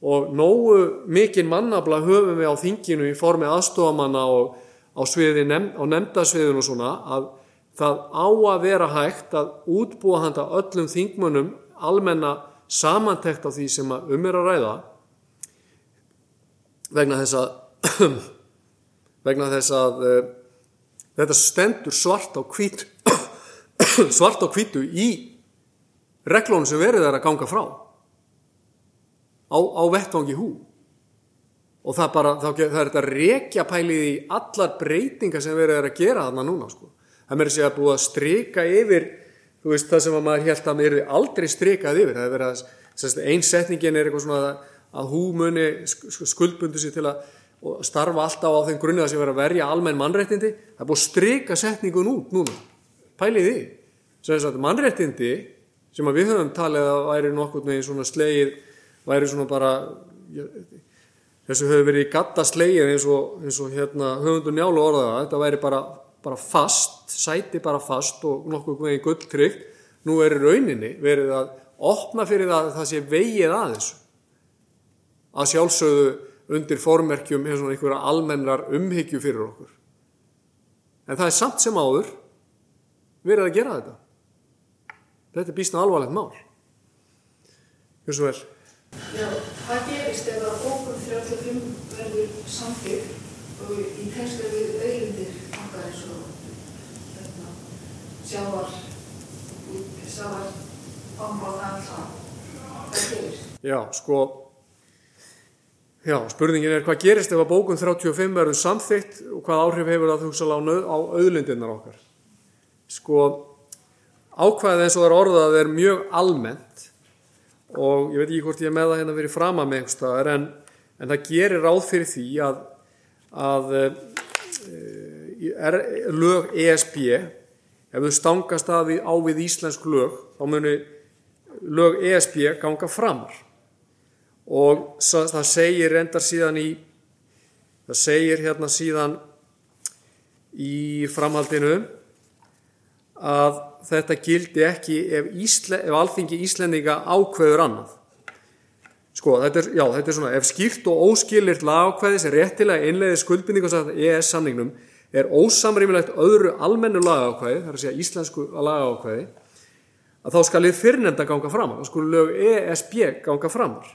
Og nógu mikinn mannabla höfum við á þinginu í formi aðstofamanna og á, nefnd, á nefndasviðinu og svona að það á að vera hægt að útbúa handa öllum þingmönnum almenna samantekt á því sem um er að ræða vegna þess að vegna þess að uh, þetta stendur svart á hvítu svart á hvítu í reglónum sem verið er að ganga frá. Á, á vettvangi hú. Og það, bara, það, það er þetta rekja pælið í allar breytingar sem verið er að gera þarna núna sko. það meður sér að búið að strika yfir veist það sem að maður held að maður aldrei strikað yfir. Það er verið að einsetningin er eitthvað svona að, að hú muni sk- skuldbundu sér til að starfa alltaf á þeim grunni að sem verið að verja almenn mannréttindi. Það er búið að strika setningun út núna. Pælið því. Sem þess að mannréttindi sem að við höfum talið að væri nokkur með svona slegið væri svona bara þessu hefur verið í gatta slegið eins og, eins og hérna, höfundur njálu orðaða þetta væri bara, bara fast sæti bara fast og nokkuð með gulltryggt. Nú er rauninni verið að opna fyrir það að það sé vegið að þessu að sjálfsögðu undir formerkjum eins og einhverja almennar umhyggju fyrir okkur en það er samt sem áður verið að gera þetta þetta er býstna alvarlegt mál hversu vel Já, hvað gerist ef að bókun 35 verður samþykkt og í tengslu við auðlindir okkar eins og hérna, sjávar, sjávar, og það alltaf. Hvað gerist? Já, sko Já, spurningin er hvað gerist ef að bókun 35 verður samþygt og hvað áhrif hefur það hugsalega á, auðlindirnar okkar? Sko ákvæðið eins og það er orðað er mjög almennt og ég veit ekki hvort ég með það hérna verið frama með einhvers staðar en, en það gerir ráð fyrir því að, að e, er, lög ESB ef þau stangast að á við íslensk lög þá muni lög ESB ganga framar og það segir reyndar síðan í það segir hérna síðan í framhaldinu að þetta gildi ekki ef, Ísle, ef alþingi Íslendinga ákveður annað. Sko, þetta er, já, þetta er svona, ef skýrt og óskilir lagakveði sem réttilega innleiði skuldbindingu EES samningnum er ósamrýmilegt öðru almennu lagaákvæði, það er að segja íslensku lagaákvæði, að þá skal þið fyrrnefnda ganga framar, þá skulle lög ESB ganga framar,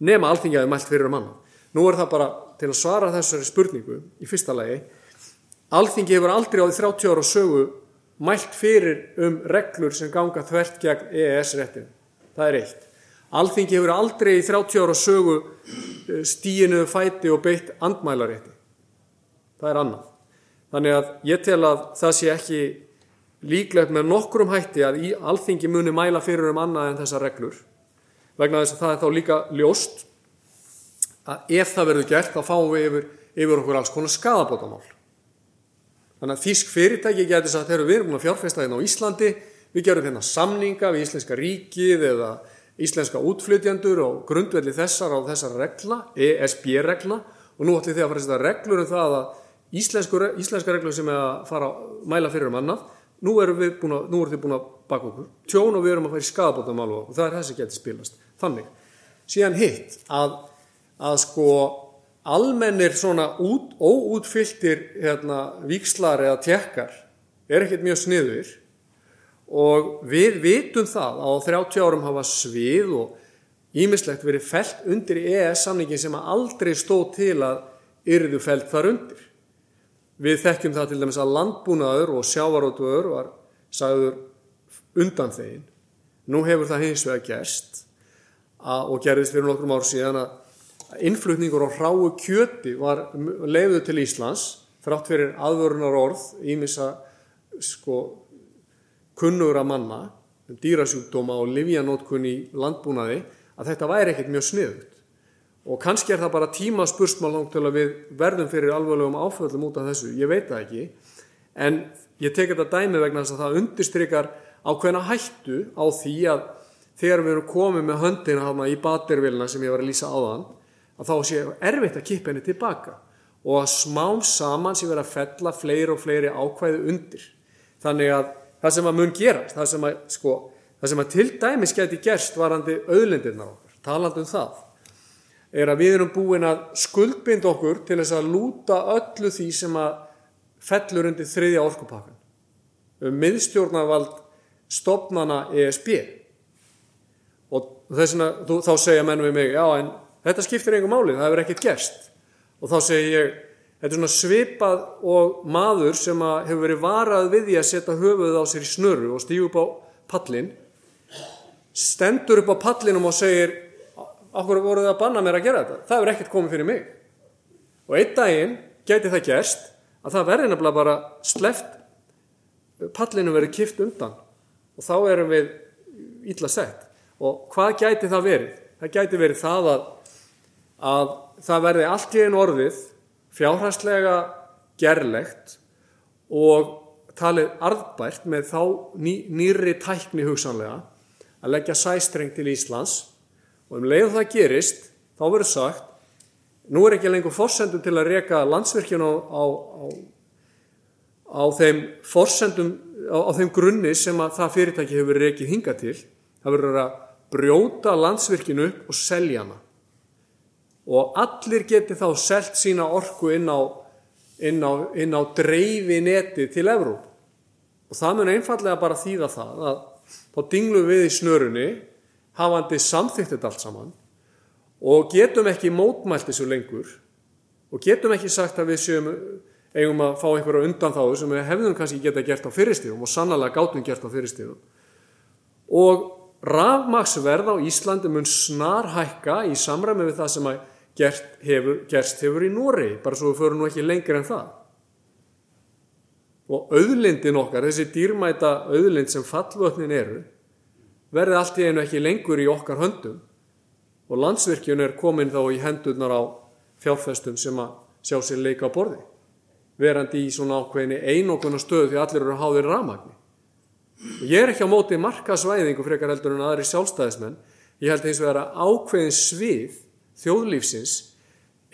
nema alþingi hafi mælt fyrir um annan. Nú er það bara til að svara þessari spurningu í fyrsta lagi, alþingi hefur aldrei á því 30 ára sögu mælt fyrir um reglur sem ganga þvert gegn EES-réttin. Það er eitt. Alþingi hefur aldrei í 30 ára sögu stíinuðu fæti og beitt andmælarétti. Það er annað. Þannig að ég tel að það sé ekki líklegt með nokkrum hætti að í alþingi muni mæla fyrir um annað en þessar reglur. Vegna þess að það er þá líka ljóst að ef það verður gert þá fáum við yfir, yfir okkur alls konar skadabótamál. Þannig að þýsk fyrirtæki getur sagt, við erum búin að fjárfesta hérna á Íslandi, við gerum hérna samninga við Íslenska ríkið eða Íslenska útflytjandur og grundvelli þessar á þessar regla, ESB-regla og nú ætlum þið að fara að setja reglur um það að íslenska reglur sem er að fara að mæla fyrir um annað, nú erum að, nú erum þið búin að baka okkur, tjón og við erum að í skadabótamál og það er þessi getið spilast. Þannig, síðan hitt að, að sko almennir svona út, óútfylltir hérna, víkslar eða tjekkar er ekkert mjög sniður og við vitum það að á 30 árum hafa svið og ímislegt verið felt undir EES-samningin sem aldrei stóð til að yrðu felt þar undir. Við þekkjum það til dæmis að landbúnaður og sjávarótuður var sagður undan þegin. Nú hefur það hins vega gerst að, og gerðist fyrir nokkrum ár síðan að innflutningur á hráu kjöti var leiðu til Íslands þrátt fyrir aðvörunar orð ímissa sko kunnugra manna um dýrasjúkdóma og livjanótkun í landbúnaði að þetta væri ekkert mjög sniðut. Og kannski er það bara tíma spursmál langt til að við verðum fyrir alveglegum áföllum út af þessu, ég veit það ekki, en ég tek þetta dæmi vegna þess að það undirstrykar ákveðna hættu á því að þegar við erum komið með höndina hana í batervilna sem ég var að lýsa áðan, að þá sé erfitt að kippa henni tilbaka og að smám saman sé verið að fella fleiri og fleiri ákvæði undir. Þannig að það sem að mun gerast, það sem að, sko, það sem að til dæmis geti gerst varandi auðlindirnar okkar, taland um það, er að við erum búin að skuldbind okkur til þess að lúta öllu því sem að fellur undir þriðja orkupakkan um miðstjórnarvald stopnana ESB og þess vegna þá segja menn við mig, já en þetta skiptir einhver máli, það hefur ekkert gerst. Og þá segi ég, þetta er svona svipað og maður sem hefur verið varað við því að setja höfuð á sér í snurru og stígu upp á pallin stendur upp á pallinum og segir okkur voruð það að banna mér að gera þetta? Það hefur ekkert komið fyrir mig. Og einn daginn geti það gerst að það verði nefnilega bara sleft pallinu verið kift undan. Og þá erum við ítla sett og hvað gæti það verið? Það gæti verið það að, að það verði allt í einu orðið fjárhærslega gerlegt og talið arðbært með þá ný, nýri tækni hugsanlega að leggja sæstreng til Íslands og um leið það gerist þá verður sagt nú er ekki lengur forsendum til að reyka landsvirkjun á, á, á, á þeim forsendum á þeim grunni sem að það fyrirtæki hefur reykið hinga til það verður að brjóta landsvirkjunu upp og selja hana og allir geti þá selt sína orku inn á, á, á dreifi neti til Evróp. Og það mun einfallega bara þýða það að þá dinglum við í snörunni, hafandi samþýtt þetta allt saman og getum ekki mótmælt þessu lengur og getum ekki sagt að við séum eigum að fá einhverja undan þá sem við hefðum kannski geta gert á fyrirstíðum og sannlega gátum gert á fyrirstíðum. Og rafmaksverð á Íslandi mun snar hækka í samræmi við það sem að gert hefur, gerst hefur í Nóri, bara svo við förum nú ekki lengur en það. Og auðlindin okkar, þessi dýrmæta auðlind sem fallvötnin eru, verði allt í einu ekki lengur í okkar höndum og landsvirkjun er komin þá í hendurnar á fjárfestum sem að sjá sér leika á borði, verandi í svona ákveðinni einokuna stöðu því allir eru háðir rafmagni. Ég er ekki á móti markasvæðingu frekar heldur en aðri sjálfstæðismenn, ég held eins og vera ákveðin svið þjóðlífsins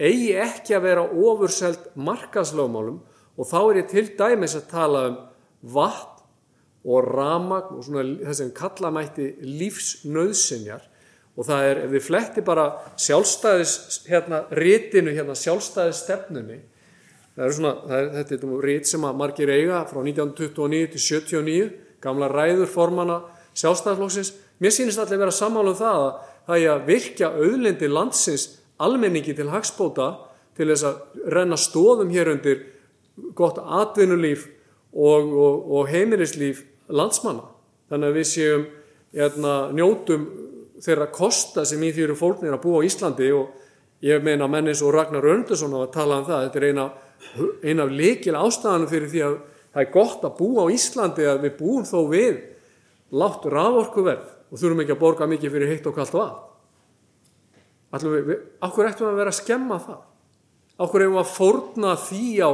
eigi ekki að vera ofurselt markaslögmálum og þá er ég til dæmis að tala um vatn og ramagn og svona þess að kalla mætti lífsnöðsinjar og það er, ef við fletti bara sjálfstæðis hérna, rítinu hérna, sjálfstæðis stefnunni Það er svona, það er, þetta er rít sem að margir eiga frá 1929 til 79, gamla ræður formana sjálfstæðarflokksins. Mér sýnist allir vera sammála um það að það er að virkja auðlindi landsins almenningi til hagspóta til þess að renna stóðum hér undir gott atvinnulíf og, og, og heimilislíf landsmanna. Þannig að við séum hérna, njótum þeirra kosta sem í því eru fólknir að búa á Íslandi og ég meina mennis og Ragnar Öndursson að tala um það. Þetta er eina, eina af líkil ástæðanum fyrir því að það er gott að búa á Íslandi að við búum þó við látt raforkuverð og þurfum ekki að borga mikið fyrir heitt og kallt vatn. Við, við, akkur ættum að vera að skemma það? Akkur hefum að fórna því á,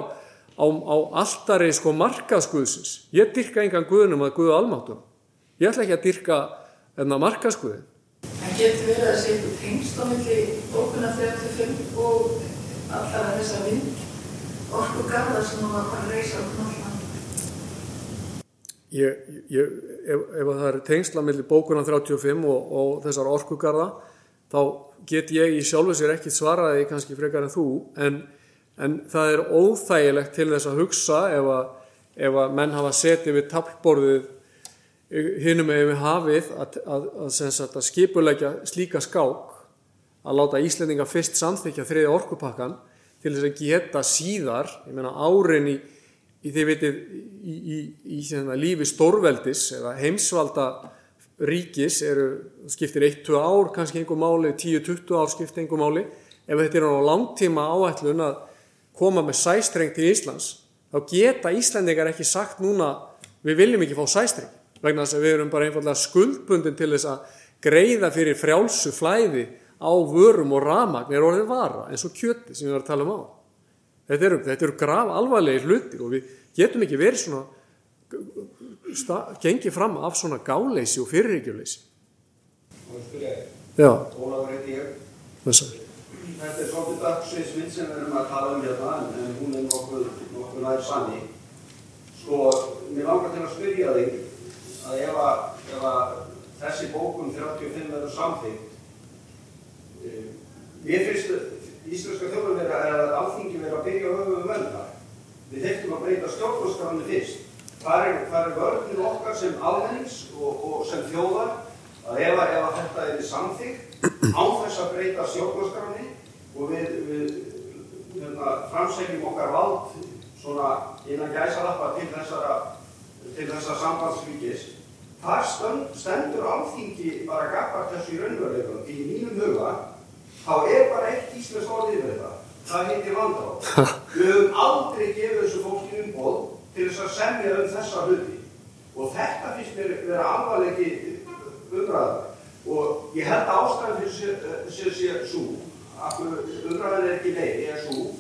á, á alltari sko markaskuðsins? Ég dyrka engan guðnum að guða almáttum. Ég ætla ekki að dyrka enna markaskuðin. En getur verið að sé eitthvað tengst á milli bókuna 35 og allar þessar vind orku garðar sem þú var að reysa á knallan? Ég, ég, ef, ef það er tengsla millir bókunan 35 og, og þessar orkugarða þá get ég í sjálfu sér ekki svaraði kannski frekar en þú en, en það er óþægilegt til þess að hugsa ef að, ef að menn hafa setið við tablborðið hinnum ef við hafið að, að, að skipulegja slíka skák að láta Íslendinga fyrst samþykja þriði orkupakkan til þess að geta síðar, ég meina árin í því vitið í, í, í, í lífi stórveldis eða heimsvalda ríkis eru, skiptir 1-2 ár kannski einhver máli, 10-20 ár skiptir einhver máli. Ef þetta er á langtíma áætlun að koma með sæstreng til Íslands þá geta Íslandingar ekki sagt núna við viljum ekki fá sæstreng. Vegna þess að við erum bara einfallega skuldbundin til þess að greiða fyrir frjálsu flæði á vörum og ramagn er orðið vara eins og kjöti sem við varum að tala um á Þetta eru, þetta eru graf alvarlegir hlutir og við getum ekki verið svona, gengið fram af svona gáleysi og fyrirreikjuleysi. Og spyrja ég, Já, Ólafur heiti ég. þessar. Þetta er svolítið dagsveitsmynd sem við erum að tala um hérna, en, hún er nokkuð, nokkuð nær sanni. Sko, mér langar til að spyrja þig að ef að, ef að þessi bókum 35 verður samþýtt, eh, mér finnst íslenska þjóðum vera að alþingi vera að byrja höfum um völda. Við þurftum að breyta stjórnarskránu fyrst. Það er, er vörðin okkar sem almennings og, og sem þjóðar að ef, að þetta er samþýgt án þess að breyta stjórnarskráni og við, við hérna, framsegjum okkar vald svona innan gæsalappa til þessara, til þessara sambandsvíkis þar stendur alþingi bara gafar þessu raunveruleikum í mínum huga þá er bara eitt íslensk orðið við þetta. Það heitir vandráð. Við höfum aldrei gefið þessu fólki umból til þess að semja um þessa hluti. Og þetta finnst mér vera alvarlegi umræða. Og ég held að ástæðan fyrir sér sér svo, að umræðan er ekki leið, er svo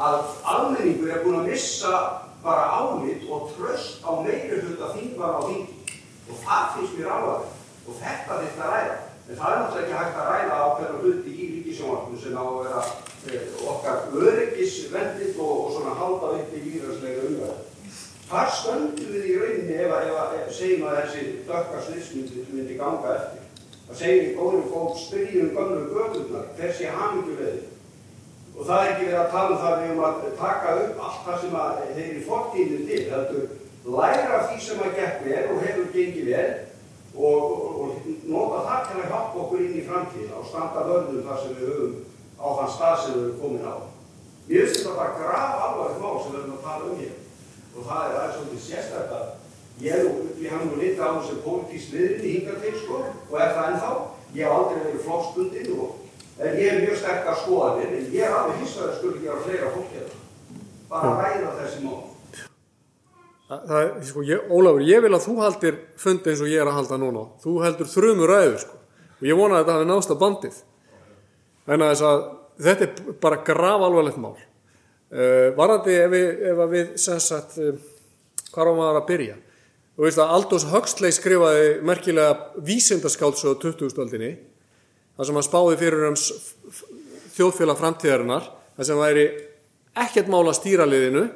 að almenningur er búin að missa bara álit og tröst á meiri hluta þingvar á þingi. Og það finnst mér alvarleg. Og þetta þetta ræða. En það er náttúrulega ekki hægt að ræða ákveðna hluti í ríkisjónvarpinu sem á að vera eh, okkar öryggisvendit og, og svona halda upp í výrarslega umræðu. Þar stöndum við í rauninni ef að, ef að segjum að þessi dökka sliðsmyndi myndi ganga eftir. Það segir í góðum fólk spyrjum gömlu gödurnar, hver sé hamingju veði. Og það er ekki verið að tala um það við um að taka upp allt það sem að þeir í fortíðinu til. Þetta læra því sem að gekk vel og hefur gengið vel og nota það til að hjálpa okkur inn í framtíðina og standa vörðum þar sem við höfum á þann stað sem við höfum komin á. Mér finnst þetta bara graf alvarlegt mál sem við höfum að tala um hér og það er aðeins svolítið sérstaklega að ég, ég haf nú litið á þessu pólitísk liðinni hinga til sko og er það ennþá. Ég hef aldrei verið flóksbundin og en ég hef mjög sterkar skoðanir en ég er alveg hissaður að skulle gera fleira fólk hérna. Bara ræða þessi mál. Það, sko, ég, Ólafur, ég vil að þú haldir fundi eins og ég er að halda núna. Þú heldur þrjumur ræður, sko. Og ég vona að þetta hafi nást að bandið. En að að þetta er bara grav alvarlegt mál. Uh, varandi ef við, ef við sagt, uh, hvað á maður að byrja? Þú veist að Aldous Huxley skrifaði merkilega vísindaskáldsög á 2000-öldinni. Það sem hann spáði fyrir um þjóðfélag framtíðarinnar. Það sem væri ekkert mála stýraliðinu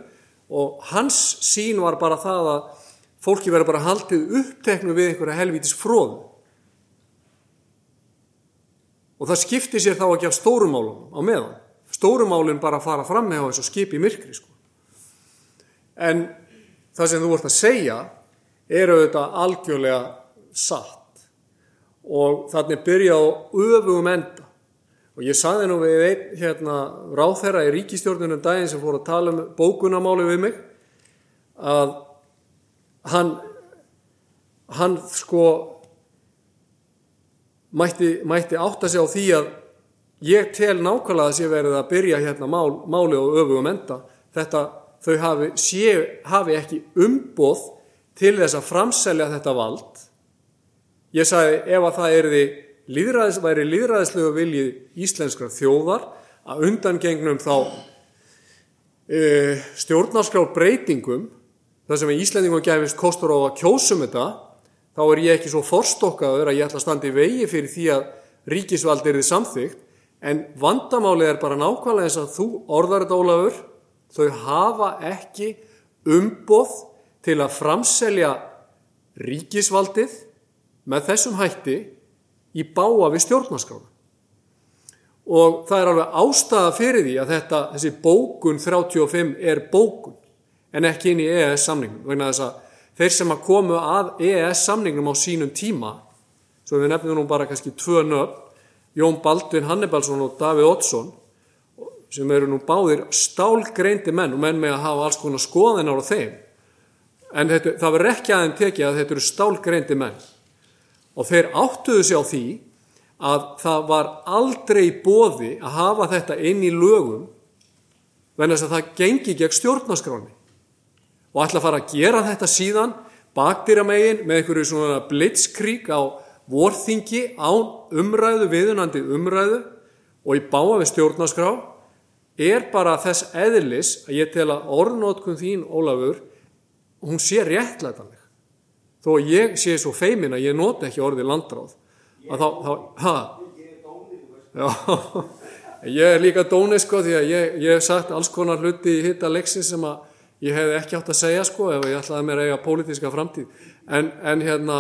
og hans sín var bara það að fólki verður bara haldið uppteknu við einhverja helvítis fróð og það skipti sér þá ekki af stórumálunum á meðan. Stórumálun bara fara fram með á þessu skip í myrkri sko. en það sem þú vart að segja er auðvitað algjörlega satt. Og þannig byrja á öfugum enda og ég saði nú við einn hérna ráþherra í ríkistjórnunum daginn sem fór að tala um bókunamáli við mig að hann hann sko mætti, mætti átta sig á því að ég tel nákvæmlega að sé verið að byrja hérna mál, máli og öfugum enda. Þetta þau hafi, sé, hafi ekki umboð til þess að framselja þetta vald. Ég sagði ef að það erði líðræðis, væri líðræðislegu vilji íslenskra þjóðar að undangengnum þá e, stjórnarskrár breytingum þar sem Íslendingum gefist kostur á að kjósum þetta þá er ég ekki svo forstokkaður að ég ætla að standa í vegi fyrir því að ríkisvald er þið samþygt en vandamálið er bara nákvæmlega eins að þú orðar þetta Ólafur þau hafa ekki umboð til að framselja ríkisvaldið með þessum hætti í báa við stjórnarskrána. Og það er alveg ástæða fyrir því að þetta, þessi bókun 35 er bókun en ekki inn í EES samningum vegna þess að þeir sem að komu að EES samningnum á sínum tíma svo við nefnum nú bara kannski tvö nöfn Jón Baldvin Hannibalsson og Davíð Oddsson sem eru nú báðir stálgreindi menn og menn með að hafa alls konar skoðinar á þeim. En þetta, það verður ekki aðeins tekið að þetta eru stálgreindi menn og þeir áttuðu sig á því að það var aldrei bóði að hafa þetta inn í lögum venni að það gengi gegn stjórnaskráni og ætla að fara að gera þetta síðan bakdýramegin með einhverju svona blitzkrík á vorþingi án umræðu, viðunandi umræðu og í báa við stjórnaskrá er bara þess eðlis að ég tel að orðnótkun þín, Ólafur, hún sé réttlætanleg. Þó að ég sé svo feimin að ég nota ekki orðið landráð. Að þá, þá, ha? Já, ég er líka dóni sko því að ég, ég hef sagt alls konar hluti í hitta leksi sem að ég hef ekki átt að segja sko ef ég ætlaði mér að eiga pólitíska framtíð. En, en hérna,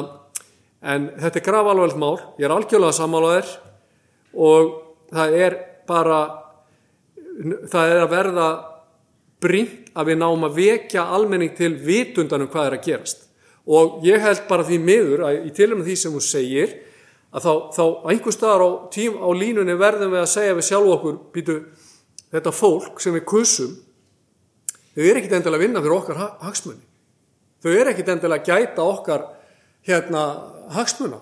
en þetta er grafalveld mál, ég er algjörlega sammálaðir og það er bara það er að verða brínt að við náum að vekja almenning til vitundanum hvað er að gerast og ég held bara því miður að í tilum því sem hún segir að þá, þá einhver staðar á, tím, á línunni verðum við að segja við sjálf okkur býtu þetta fólk sem við kusum þau er ekkit endilega að vinna fyrir okkar hagsmunni þau er ekkit endilega að gæta okkar hérna hagsmuna.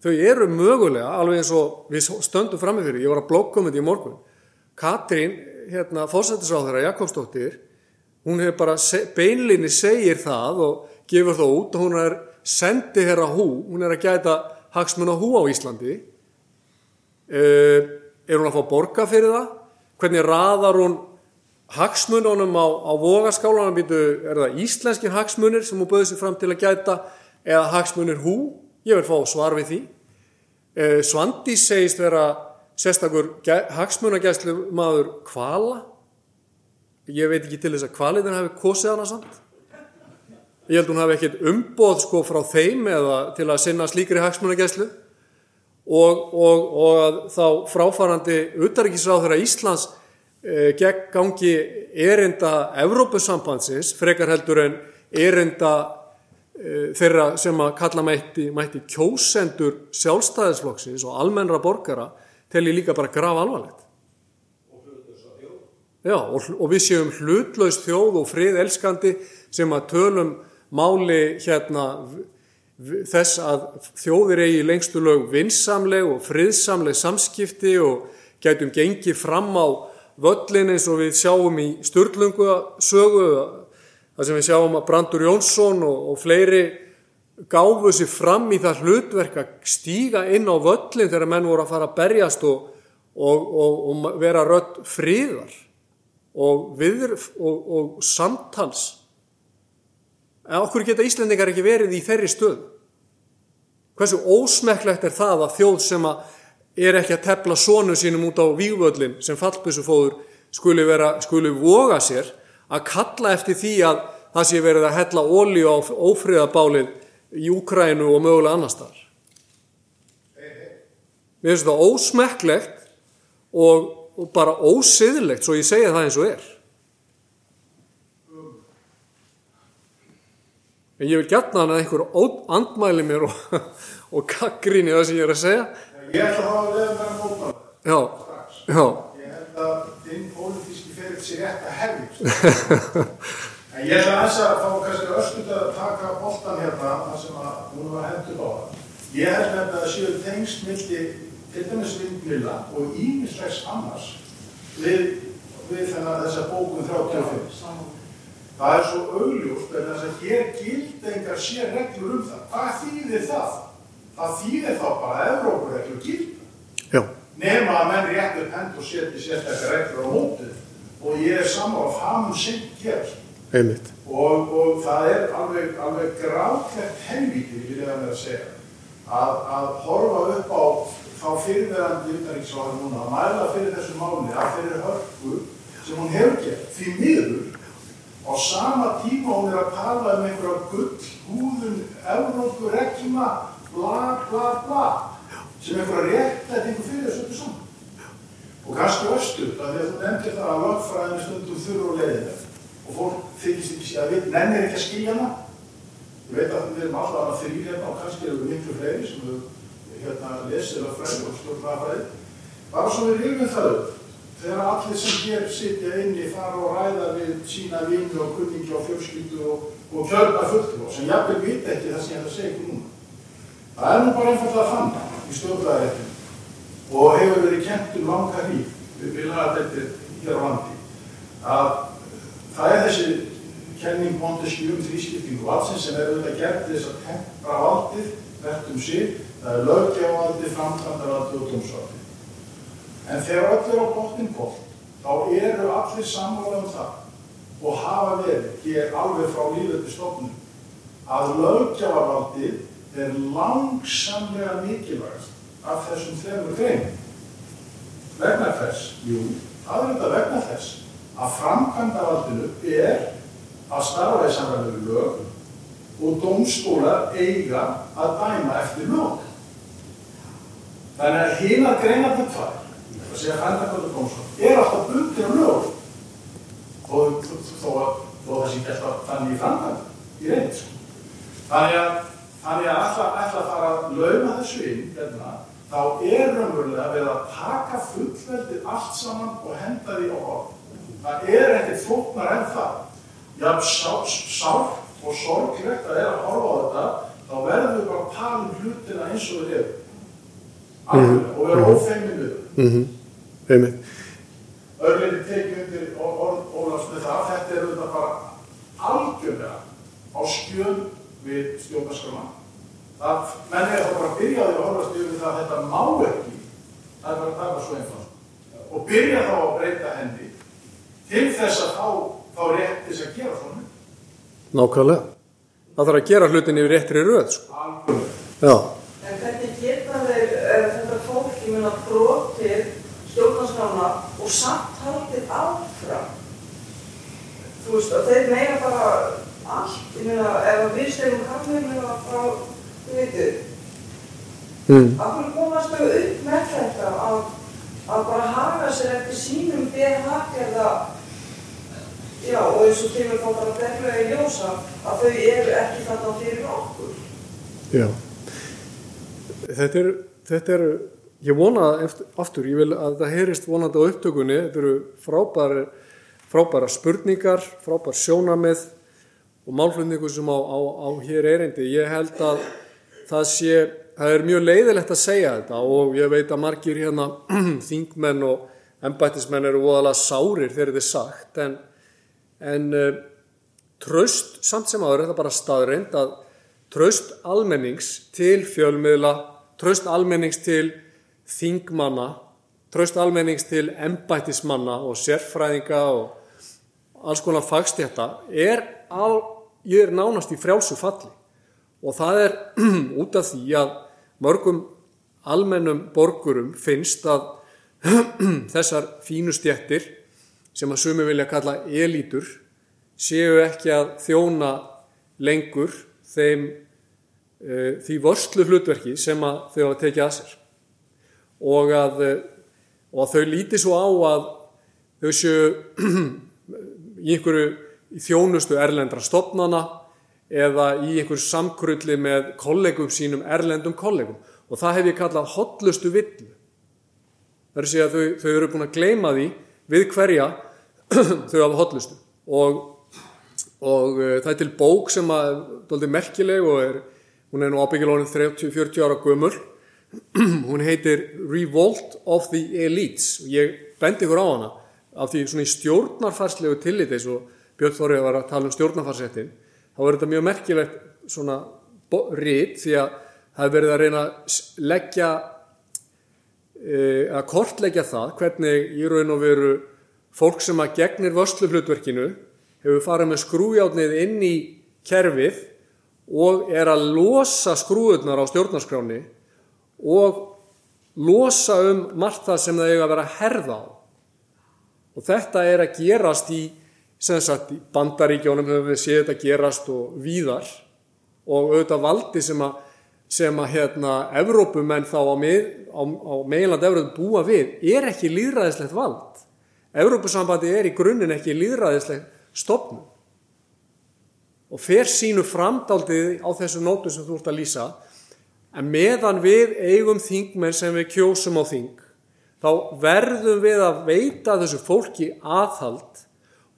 Þau eru mögulega alveg eins og við stöndum fram með fyrir ég var að blokka um í morgun Katrín, hérna, fórsættisráðara Jakobsdóttir, hún hefur bara beinlinni segir það og gefur það út og hún er sendi herra hú, hún er að gæta hagsmun á hú á Íslandi. Uh, er hún að fá borga fyrir það? Hvernig raðar hún hagsmununum á, á vogaskálanum er það íslenskir hagsmunir sem hún böði sér fram til að gæta eða hagsmunir hú? Ég vil fá svar við því. Uh, Svandi segist vera sérstakur hagsmunagæslu maður kvala ég veit ekki til þess að kvaliðin hafi kosið hana samt ég held hún hafi ekkert umboð sko frá þeim eða til að sinna slíkri hagsmunagæslu og, og, og að þá fráfarandi utaríkisráð þeirra Íslands e, gegn gangi erinda Evrópusambandsins frekar heldur en erinda e, þeirra sem að kalla mætti, mætti kjósendur sjálfstæðisflokksins og almennra borgara tel ég líka bara graf alvarlegt. Já, og, og við séum hlutlaust þjóð og frið elskandi sem að tölum máli hérna þess að þjóðir eigi lengstu lög vinsamleg og friðsamleg samskipti og gætum gengið fram á völlin eins og við sjáum í Sturlungu sögu þar sem við sjáum að Brandur Jónsson og, og fleiri gáfu sér fram í það hlutverk að stíga inn á völlin þegar menn voru að fara að berjast og, og, og, vera rött fríðar og samtals. En okkur geta Íslendingar ekki verið í þeirri stöð. Hversu ósmekklegt er það að þjóð sem að er ekki að tepla sónu sínum út á vývöllin sem fallbissufóður skuli, vera, skuli voga sér að kalla eftir því að það sé verið að hella ólíu á ófriðabálið í Úkrænu og mögulega annar staðar. Mér finnst þetta ósmekklegt og, og bara ósiðlegt svo ég segja það eins og er. En ég vil gætna hann að einhver andmæli mér og, og gaggrinni það sem ég er að segja. Ég ætla að leiða mér að mótmála Já, já, Ég held að þinn pólitíski ferill sé rétt að hefjast. en ég ætla aðeins að fá kannski öskut að taka boltan hérna, það sem að hún var hendur á. Ég held að það séu tengst milli til dæmis vindmilla og ímislegs annars við, við þennan þessa bókun 35. Það er svo augljóst vegna þess að hér gildengar sé reglur um það. Hvað þýðir það? Það þýðir þá bara að Evrópureglur gilda já, nema að menn rétt upp hend og setja sérstaklega reglur á mótið og ég er saman á mun seint gerast einmitt. og, og það er alveg, alveg grátlegt helvíti, vil ég að með að segja að, að horfa upp á þá fyrirverandi utanríkisváður núna að mæla fyrir þessu máli að fyrir hörku sem hún hefur gert því miður á sama tíma hún er að tala um einhverja gull húðun Evrópu regluna bla bla bla sem einhverja réttlætingu fyrir þessu öllu saman. Og kannski östuð að því að þú nefndir það að lögfræðinu stundum þurru og leiðinu og fólk þykist ekki að við nennir ekki að skilja hana. Ég veit að við erum alltaf að þrýr hérna og kannski eru miklu fleiri sem við hérna lesið að fræði og stjórnafræði bara svo við rifum það upp þegar allir sem hér sitja inni fara og ræða við sína vini og kunningi og fjölskyldu og, og kjörna fulltrú sem jafnvel vita ekki það sem ég ætla að segja ykkur núna. Það er nú bara einfallega þannig í stjórnfræðiréttinu og hefur verið kent um langa hríf við vilaðardeltir hér á landi að það er þessi kenning Montesquieu um þrískiptingu valdsins sem er auðvitað gert þess að tempra valdið hvert um sig, það er löggjavaldi, framkvæmdavaldi og dómsvaldi. En þegar öll er á botnin koll, þá eru allir sammála um það og hafa verið hér alveg frá líföldi stofnum að löggjavaldi er langsamlega mikilvægast af þessum þremur greinum. Vegna hvers? Jú, það er þetta vegna þess að framkvæmdavaldinu er að starfa í við lög og dómstólar eiga að dæma eftir lög. Þannig að hina greinandi tvær, að segja fændakvöldu dómstólar, er alltaf bundin á lög og þó að það sé ekki alltaf þannig í framkvæmd í reynd. Sko. Þannig að, þannig að ætla að fara að lauma þessu inn, hérna, þá er raunverulega verið að taka fullveldið allt saman og henda því á orð. Það er ekkert flóknar en það. Já, sátt og sorglegt að er að horfa á þetta, þá verðum við bara að tala um hlutina eins og við erum. Alveg, og vera ófeimin við það. Einmitt. Örleiti tekið undir með það, þetta er auðvitað bara algjörlega á skjöl við stjórnarskrána. Það, menn er þá bara að byrja því að horfast yfir það að þetta má ekki, það er bara, það er bara svo einfalt. Og byrja þá að breyta henni til þess að þá, þá rétt þess að gera svona. Nákvæmlega. Það þarf að gera hlutin yfir réttri röð, sko. Algjörlega. Já, En hvernig geta þeir uh, þetta fólk, ég meina, brotið stjórnarskrána og samt haldið áfram? Þú veist, og þeir meina bara allt, ég meina, ef við stegum kallum meina frá, þú veitu, mm. af hverju komast þau upp með þetta að, að bara haga sér eftir sínum BH-gerða, já, og eins og kemur þá bara berlega í ljósa að þau eru ekki þarna fyrir okkur. já. Þetta er, þetta er, ég vona eftir, aftur, ég vil að það heyrist vonandi á upptökunni, þetta eru frábæra, frábæra spurningar, frábær sjónamið og málflutningu sem á, á, á hér erindi. Ég held að það sé, það er mjög leiðilegt að segja þetta og ég veit að margir hérna þingmenn og embættismenn eru voðalega sárir þegar þetta er sagt en, en uh, tröst samt sem áður er þetta bara staðreind að tröst almennings til fjölmiðla, tröst almennings til þingmanna, tröst almennings til embættismanna og sérfræðinga og alls konar fagstjætta er, á, ég er nánast í frjálsu falli. Og það er út af því að mörgum almennum borgurum finnst að þessar fínu stjættir sem að sumi vilja kalla elítur séu ekki að þjóna lengur þeim uh, því vörslu hlutverki sem að þau hafa tekið að sér og að, uh, og að þau líti svo á að þau séu í einhverju þjónustu erlendra stopnana eða í einhver samkrulli með kollegum sínum, erlendum kollegum. Og það hef ég kallað hotlustu villu. Það er að segja að þau, þau eru búin að gleyma því við hverja þau hafa hotlustu og, og uh, það er til bók sem að er merkileg og er, hún er nú ábyggilega 30-40 ára gömul hún heitir Revolt of the Elites. Og ég bendi ykkur á hana. Af því svona í stjórnarfarslegu tillit eins og Björn Þorrið var að tala um stjórnarfarsettin þá er þetta mjög merkilegt svona rít því að það er verið að reyna að leggja að kortleggja það hvernig í raun og veru fólk sem að gegnir vörslu hlutverkinu hefur farið með skrújátnið inn í kerfið og er að losa skrúðunar á stjórnarskráni og losa um margt það sem það eiga að vera að herða á. Og þetta er að gerast í, sagt, í bandaríkjónum höfum við séð þetta gerast og víðar og auðvitað valdi sem að, sem að hérna, Evrópumenn þá á, mið, á, á meiland Evrópu búa við er ekki líðræðislegt vald. Evrópusambandi er í grunninn ekki líðræðislegt stopnum og fer sínu framdaldið á þessu nótu sem þú ert að lýsa en meðan við eigum þingmenn sem við kjósum á þing þá verðum við að veita þessu fólki aðhald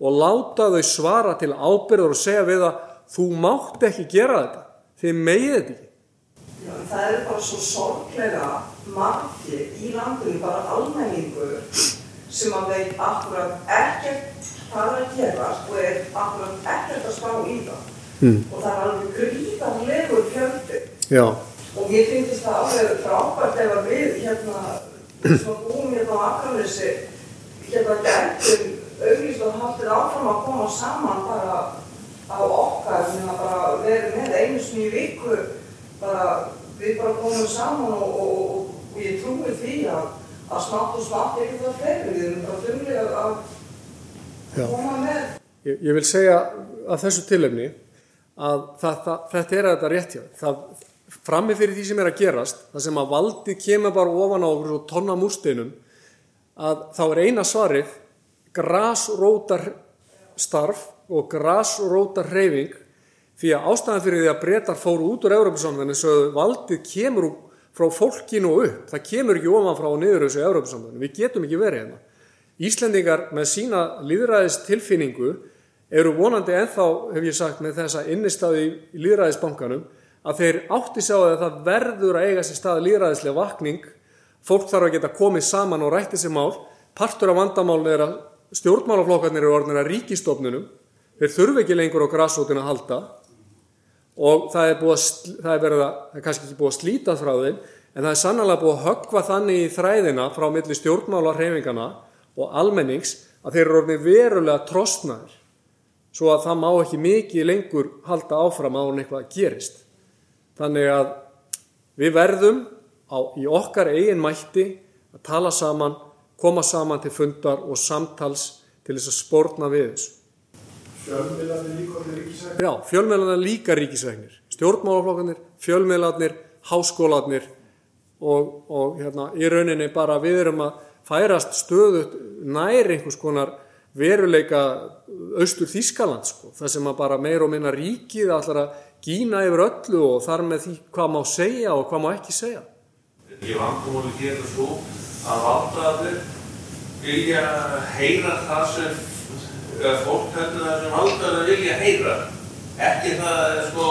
og láta þau svara til ábyrður og segja við að þú mátt ekki gera þetta, þið megið þetta ekki. Já, það er bara svo sorglega margir í landinu, bara almenningur sem að veit akkurat ekkert hvað er að gerast og er akkurat ekkert að spá í það. Mm. Og það er alveg gríðarlegur fjöldi. Já. Og mér finnst það alveg frábært ef að við hérna, að búum hérna á Akranesi, hérna gætum auðvitað og haldið áfram að koma saman bara á okkar, hérna bara verið með einu snýju viku, bara við bara komum saman og, og, og, og ég trúi því að, að smátt og smátt ekki það fleiri, við erum bara þumlega að koma með. Ég, ég vil segja að þessu tilefni að það, það, þetta er að þetta rétt hjá. Það, frammi fyrir því sem er að gerast, það sem að valdið kemur bara ofan á okkur og tonna múrsteinum, að þá er eina svarið grásrótar starf og grásrótar hreyfing því að ástæðan fyrir því að breytar fóru út úr Európa-samðan eins og valdið kemur frá fólkinu upp. Það kemur ekki ofan frá og niður þessu Európa-samðan. Við getum ekki verið hérna. Íslendingar með sína líðræðis tilfinningu eru vonandi enþá, hef ég sagt, með þessa innistaði í líðræðisbankanum að þeir átti sjá að það verður að eiga sér stað líðræðislega vakning. Fólk þarf að geta komið saman og rætti sér mál. Partur af vandamálun er að stjórnmálaflokkarnir eru orðinir að ríkistofnunum þeir þurfi ekki lengur á grassótin að halda. Og það er, að, það er, að, það er kannski ekki búið að slíta frá þeim en það er sannlega búið að höggva þannig í þræðina frá milli stjórnmálarheifingana og almennings að þeir eru orðinir verulega trostnaður svo að það má ekki mikið lengur halda áfram á hún eitthvað gerist Þannig að við verðum á, í okkar eigin mætti að tala saman, koma saman til fundar og samtals til þess að spórna við þessu. Fjölmiðlarnir líka orðið ríkisækni? Já, fjölmiðlarnir líka ríkisæknir. Stjórnmálaflokkarnir, fjölmiðlarnir, háskólarnir og, og hérna, í rauninni bara við erum að færast stöðut nær einhvers konar veruleika austur Þískaland sko. Það sem að bara meir og minna ríkið allar að gína yfir öllu og þar með því hvað má segja og hvað má ekki segja. Ég vandumóli gera svo að valdaðir vilja heyra það sem fólk heldur það sem valdaðir vilja heyra. Ekki það sko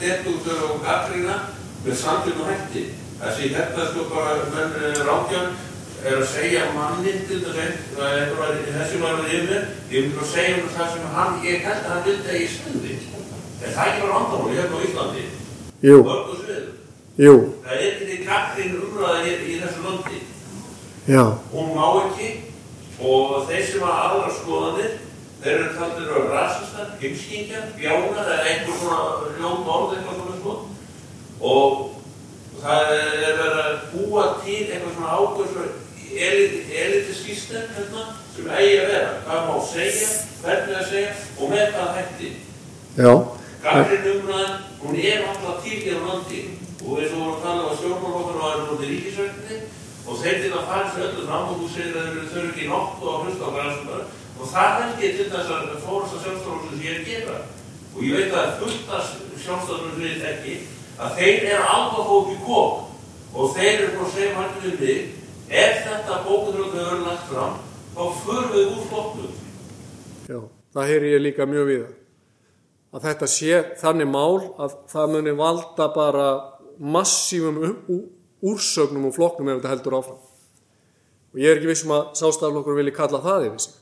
detútur og gaggrína með samtlunum hætti. Þessi þetta sko bara menn rákjörn er að segja manni til þess að þessi var við yfir, ég myndi að segja um það sem hann, ég held að hann vildi að ég stuði. En það er ekki bara vandamáli hérna á Íslandi. Jú. Mörgu sviðum. Það er ekki því gaggrín umræða hér í þessu landi. Já. Hún má ekki og þeir sem hafa aðra skoðanir, þeir eru taldir að rasistar, heimskingjar, bjánar eða einhver svona ljónt orð eitthvað svona sko. Og það er verið að búa til eitthvað svona ákveð svona elitiskístem hérna sem eigi að vera. Hvað má segja, hvernig að segja og með hvað hætti. Já. Gagrinn umræðan, hún er alltaf hér á landi. Og eins og vorum að tala um stjórnmálokkur og aðeins út í ríkisvöldinni og þeir til að fara þessu öllu fram og þú segir að þau eru ekki nokkuð á hlusta á grænsumar og það held ég til þess að fórasta sjálfstofnum sem ég er að gera. og ég veit að fullt af sjálfstæðunum fyrirtæki að þeir eru alveg upp í kók og þeir eru frá segjum hann við mig ef þetta bókunröðu eru lagt fram þá förum við úr flokknum. Já, það heyri ég líka mjög við að þetta sé þannig mál að það muni valda bara massífum úrsögnum og flokknum ef þetta heldur áfram. Og ég er ekki vissum að sástaflokkur vilji kalla það yfir sig.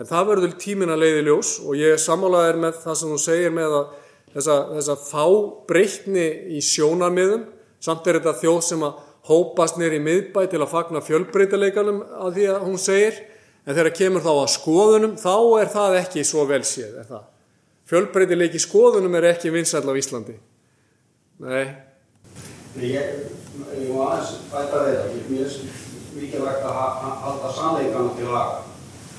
En það verður tímin að leiði ljós og ég samálaðir með það sem þú segir með að þessa, þessa fábreytni í sjónarmiðum, samt er þetta þjóð sem að hópast í miðbæ til að fagna fjölbreytileikanum að því að hún segir, en þegar kemur þá að skoðunum, þá er það ekki svo vel séð, er það. Fjölbreytileiki skoðunum er ekki vinsæll á Íslandi. Nei, Ég, ég má aðeins bæta við það, mér er mikilvægt að ha- ha- halda sannleikanum til laga.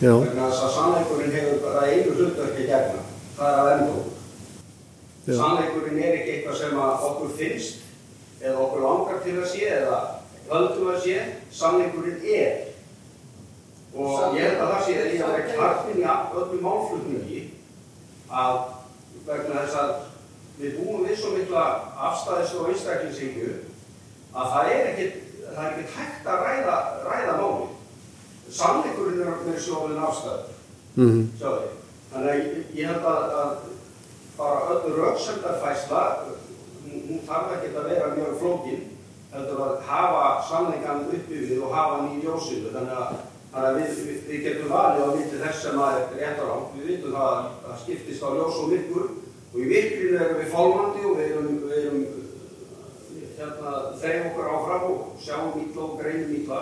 Vegna þess að sannleikurinn hefur bara einu hlutverki gegna, það er að. Já. Sannleikurinn er ekki eitthvað sem okkur finnst, eða okkur langar til að sé, eða höldum að sé, sannleikurinn er. Og ég held að það sé að ég að vera klartinn í öllum málflutningi að vegna þess að við búum við svo mikla afstæðis og einstaklingshyggju að það er ekkert, er hægt að ræða, ræða máli. Sannleikurinn er með sjóðin afstæður, mm sjáðu. Þannig að ég, ég held að, að bara öll rauksöndarfæsla, hún, þarf ekkert að vera mjög flókin, heldur að hafa sannleikan uppi við og hafa ljósinu. Þannig að, þannig að við, við, getum valið á milli þess sem að er rétt á rám. Við vitum það að það skiptist á ljós og myrkur og í virkinu erum við fólmandi og við erum, við erum hérna, þeim okkur áfram og sjáum ítla og greinum ítla.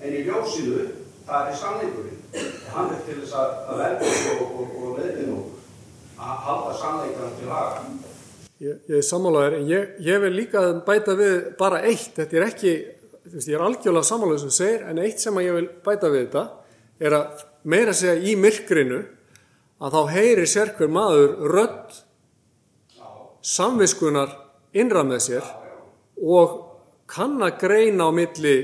En í ljósinu, það er sannleikurinn. Og hann er til þess að, að verða og, og, og leiðin okkur að halda sannleikanum til haga. Ég, ég er sammálaður, en ég, ég vil líka bæta við bara eitt, þetta er ekki, veist, ég er algjörlega sammálaður sem segir, en eitt sem ég vil bæta við þetta er að meira segja í myrkrinu að þá heyrir sérkver maður rödd samviskunar innra með sér og kann að greina á milli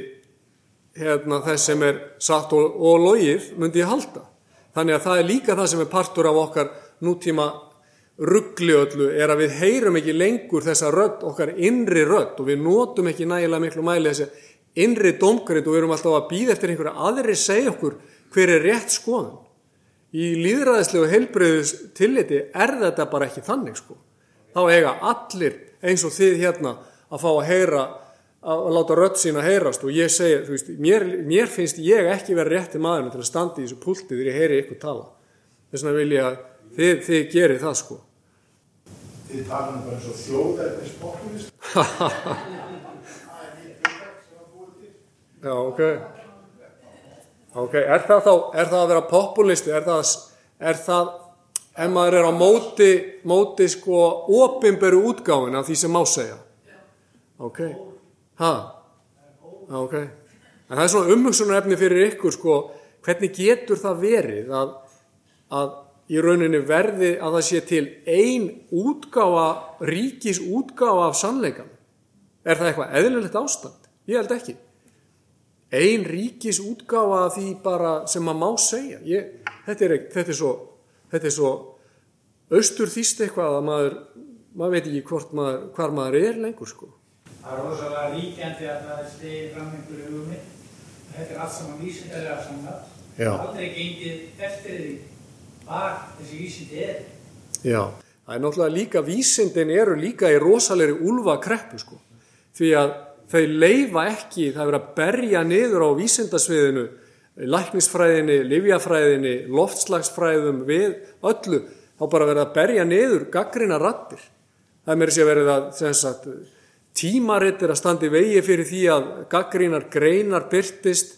hérna, þess sem er satt og, og logið myndi ég halda. Þannig að það er líka það sem er partur af okkar nútíma ruggli öllu er að við heyrum ekki lengur þessa rödd, okkar innri rödd og við notum ekki nægilega miklu mæli þessi innri domgrind og við erum alltaf að býða eftir einhverja aðri segja okkur hver er rétt skoðun. Í líðræðislegu heilbreyðus tilliti er þetta bara ekki þannig sko. Þá eiga allir eins og þið hérna að fá að heyra að láta rödd sína heyrast og ég segi, þú veist, mér, mér finnst ég ekki vera rétti maðurinn til að standa í þessu pulti þegar ég heyri ykkur tala. Þess vegna vil ég að þið, þið gerir það sko. Þið tala um bara eins og þjóðverðis populist. Já, ok. Ok, er það þá, er það að vera populisti, er það, er það, ef maður er á móti, móti sko opinberu útgáfin af því sem má segja? Ok, ha, ok. En það er svona umhugsunarefni fyrir ykkur sko, hvernig getur það verið að, að í rauninni verði að það sé til ein útgáfa, ríkis útgáfa af sannleikan? Er það eitthvað eðlilegt ástand? Ég held ekki ein ríkis útgáfa af því bara sem maður má segja ég, þetta, er, ekki- þetta er svo þetta er svo austur þýst eitthvað að maður maður veit ekki hvort maður, hvar maður er lengur sko Það er rosalega ríkjandi að það er stegið fram einhverju hugmynd. Þetta er allt saman vísindarlega samnat. Já. Aldrei gengið eftir því hvað þessi vísindi er. Já, það er náttúrulega líka vísindin eru líka í rosalegri úlfa kreppu sko. Því að þau leifa ekki það er að berja niður á vísindasviðinu læknisfræðinni, livjafræðinni loftslagsfræðum við öllu. Þá bara verið að berja niður gaggrina rattir það er mér verið að sem sagt, tímaritt er að standa í vegi fyrir því að gaggrínar greinar byrtist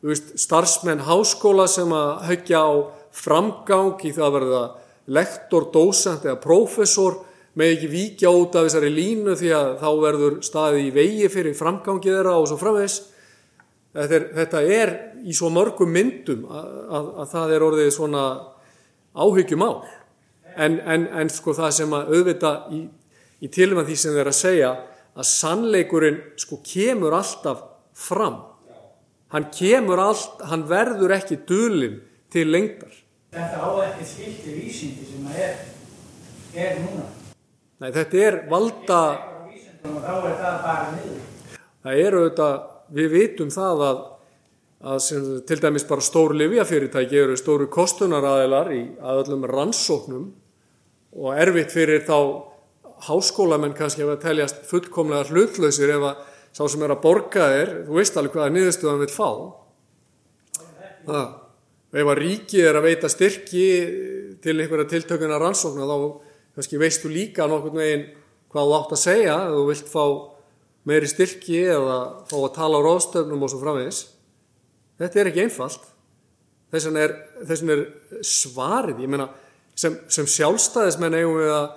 veist, starfsmenn háskóla sem að höggja á framgang í það að verða lektor, dósent eða prófessor með ekki víkja út af þessari línu því að þá verður staði í vegi fyrir framgangið þeirra og svo framvegs er, þetta er í svo mörgum myndum að, að, að það er orðið svona áhyggjumál. En, en, en sko það sem að auðvita í, í að því sem þeir að segja að sannleikurinn sko kemur alltaf fram. Hann kemur allt, hann verður ekki dulinn til lengdar Þetta á ekki skilti vísindi sem það er. er núna. Nei, þetta er valda, Og þá er það bara niður. það eru auðvitað, við vitum það að, að sem, til dæmis bara stóru livjafyrirtæki eru stóru kostunaraðilar í að öllum rannsóknum og erfitt fyrir þá háskólamenn kannski að teljast fullkomlega hlutlausir ef að sá sem er að borga þér, þú veist alveg hvaða niðurstöðan vil fá. Það. Og ef að ríkið er að veita styrki til einhverja tiltökuna rannsókna þá kannski veistu líka nokkurn veginn hvað þú átt að segja ef þú vilt fá meiri styrki eða fá að tala á ráðstöfnum og svo framvegis. Þetta er ekki einfalt. Þess vegna er, er svarið, meina, sem, sem sjálfstæðismenn eigum við að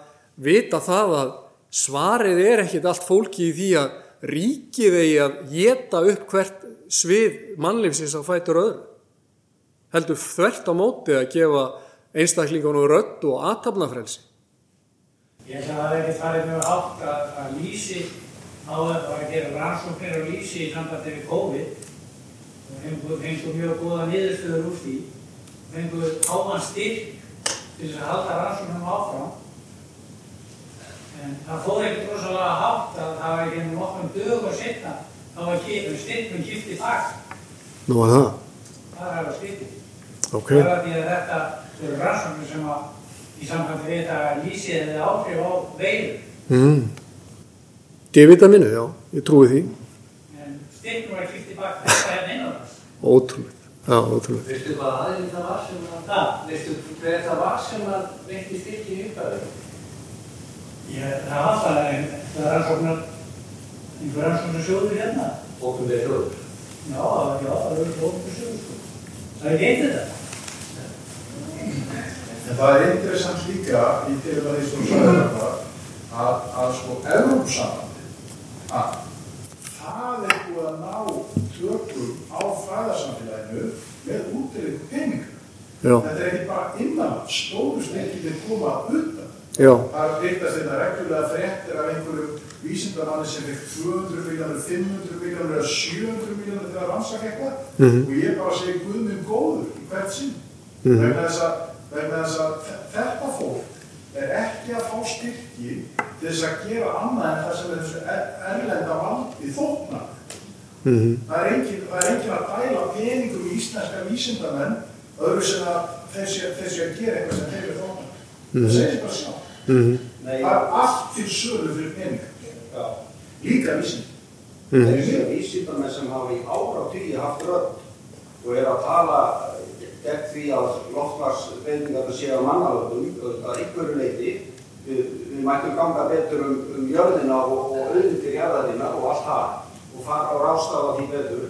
vita það að svarið er ekkit allt fólki í því að ríkið eigi að geta upp hvert svið mannlífsins á fætur öðru. Heldur þvert á móti að gefa einstaklingunum rödd og aðtapnafrelsi. Ég held að það hefði farið mjög hátt að, að lýsi á þetta var að gera rannsóknir og lýsi í sambandi við COVID. Og fengu, fengu mjög góða niðurstöður úr því. Fengu háan styrk til þess að halda rannsóknum áfram. En það fór ekkert rosalega hátt að það var ekki ennum nokkrum dög og setna þá var styrkun kipti fag. Nú að það. það er að skipti Ok. það var því að þetta eru rannsóknir sem að í sambandi við þetta að lýsi eða áhrif á veiru Mm. D-vitaminu, já, ég trúi því. en styrkun var kipti fag þetta er innan þess Ótrúlegt. Já, ótrúlegt. Veistu hvað aðeins það var sem að, það veistu hver það var sem að veitti styrkin í upphafi? Ég, það það, en það er rannsóknar, einhver rannsóknar sjóður hérna. Þeir hljóður. Já, já, það eru rannsóknar sjóður, sko. Það er eitt þetta. En það er interessant líka í að því sem þú sagði þetta að, að sko Evrópsambandi að það er búið að ná tökum á fræðarsamfélaginu með útilegur peninga. Já, Þetta er ekki bara innan, stóru styrkir koma utan. já, Það er byrtast þetta reglulega fréttir af einhverjum vísindamanni sem fekk 200 miljónur, 500 miljónur eða 700 miljónur til að rannsaka eitthvað Mhm. og ég bara segi Guð minn góður í hvert sinn Mhm. vegna, þess að, vegna þess að þe- þetta fólk er ekki að fá styrki til þess að gera annað en það sem er þessu er- erlenda valdi þóknar. mhm, Það er engin, það er engin að dæla peningum í íslenska vísindamenn öðru sem að þessi, þessi að gera eitthvað sem þeir eru þóknar. Það segir bara sjá. mhm, Nei, Það er allt til sölu fyrir peninga. já. Líka vísind. mhm. Þessi vísindamenn sem hafa í ára tíu haft rödd og er að tala gegn því að loftlagsbreytingarna séu að mannalöfum að einhverju leiti við, við mættum ganga betur um, um jörðina og, auðvitað jörðina og allt það og fara á rástafa því betur.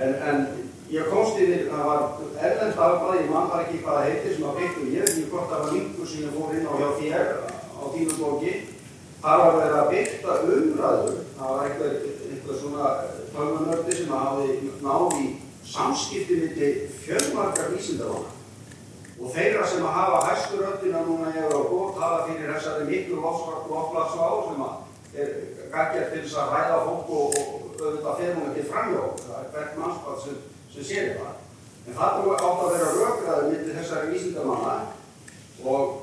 En, en ég komst yfir það var erlend dagblæði, ég mann bara ekki hvað það heitir sem að beittum ég, ég hvort það var linkur sem ég fór inn á hjá þér á tínu bóki. Þar var verið að byrta umræður það var einhver, einhver svona tölmanördi sem hafi náð í samskipti milli fjölmarkar vísindarána og þeirra sem að hafa hæstu röddina núna í Európa tala fyrir þessari miklu loftlagsvá sem að er gaggjart til þess að ræða fólk og, og auðvitað fer hún ekki framjá það er hvert mannspall sem, sem sér það en það átt að vera rökraður milli þessari vísindamanna og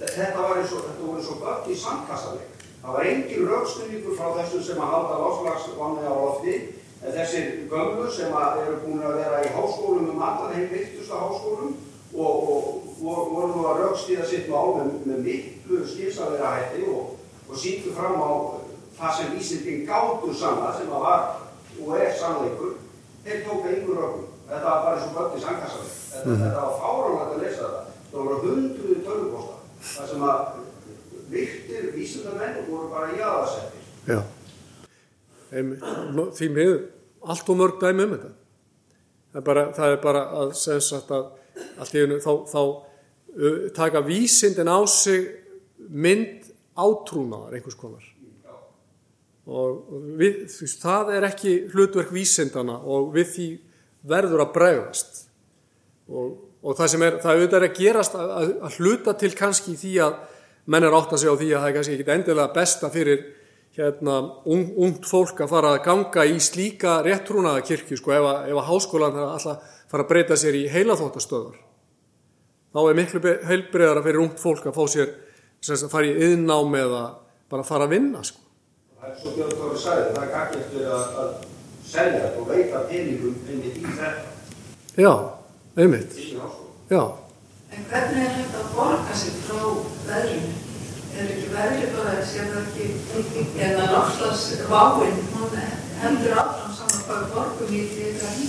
þe- þetta var eins og þetta voru og börn í sandkassaleg það var engin rökstunningur frá þessum sem að halda loftslagsvanni á lofti en þessir gömlu sem eru búin að vera í háskólum um allan heim virtusta háskólum og, og voru, nú að rökstíða sitt mál með, með miklu skilsalega hætti og, og síndu fram á það sem vísindin gátur sanna sem að var og er sannleikur þeir tóka yngur rökum. Þetta var bara eins og börn í sandkassaleg þetta, þetta var fáránlegt að lesa þetta. Það voru hundruði tölvuposta þar sem að virtir vísindamenn voru bara jáðarsettir já. Því miður, allt og mörg dæmi um þetta. Það er bara, það er bara að að einu þá, þá uh, taka vísindin á sig mynd átrúnaðar einhvers konar. Og við, veist, það er ekki hlutverk vísindana og við því verður að bregðast. Og, og það sem er, það auðvitað er að gerast að, að, að hluta til kannski því að menn er átt að segja á því að það er kannski ekki endilega besta fyrir hérna, ung, ungt fólk að fara að ganga í slíka réttrúnaða kirkju sko, ef, að, ef að háskólan er alltaf fara að breyta sér í heilaþóttastöðar þá er miklu heilbreyðara fyrir ungt fólk að fá sér sem sagt, fara í yðnám eða bara fara að vinna sko. Það er svo Björn Tóri sagði, það er gagnast við að, að selja þetta og veita peningum einmitt í þetta. Já, einmitt, já. En hvernig er hægt að borga sig frá veðrinu? Er ekki veðri bara, sé það ekki, eða náttúrulega hún heldur áfram saman hvað borgum í því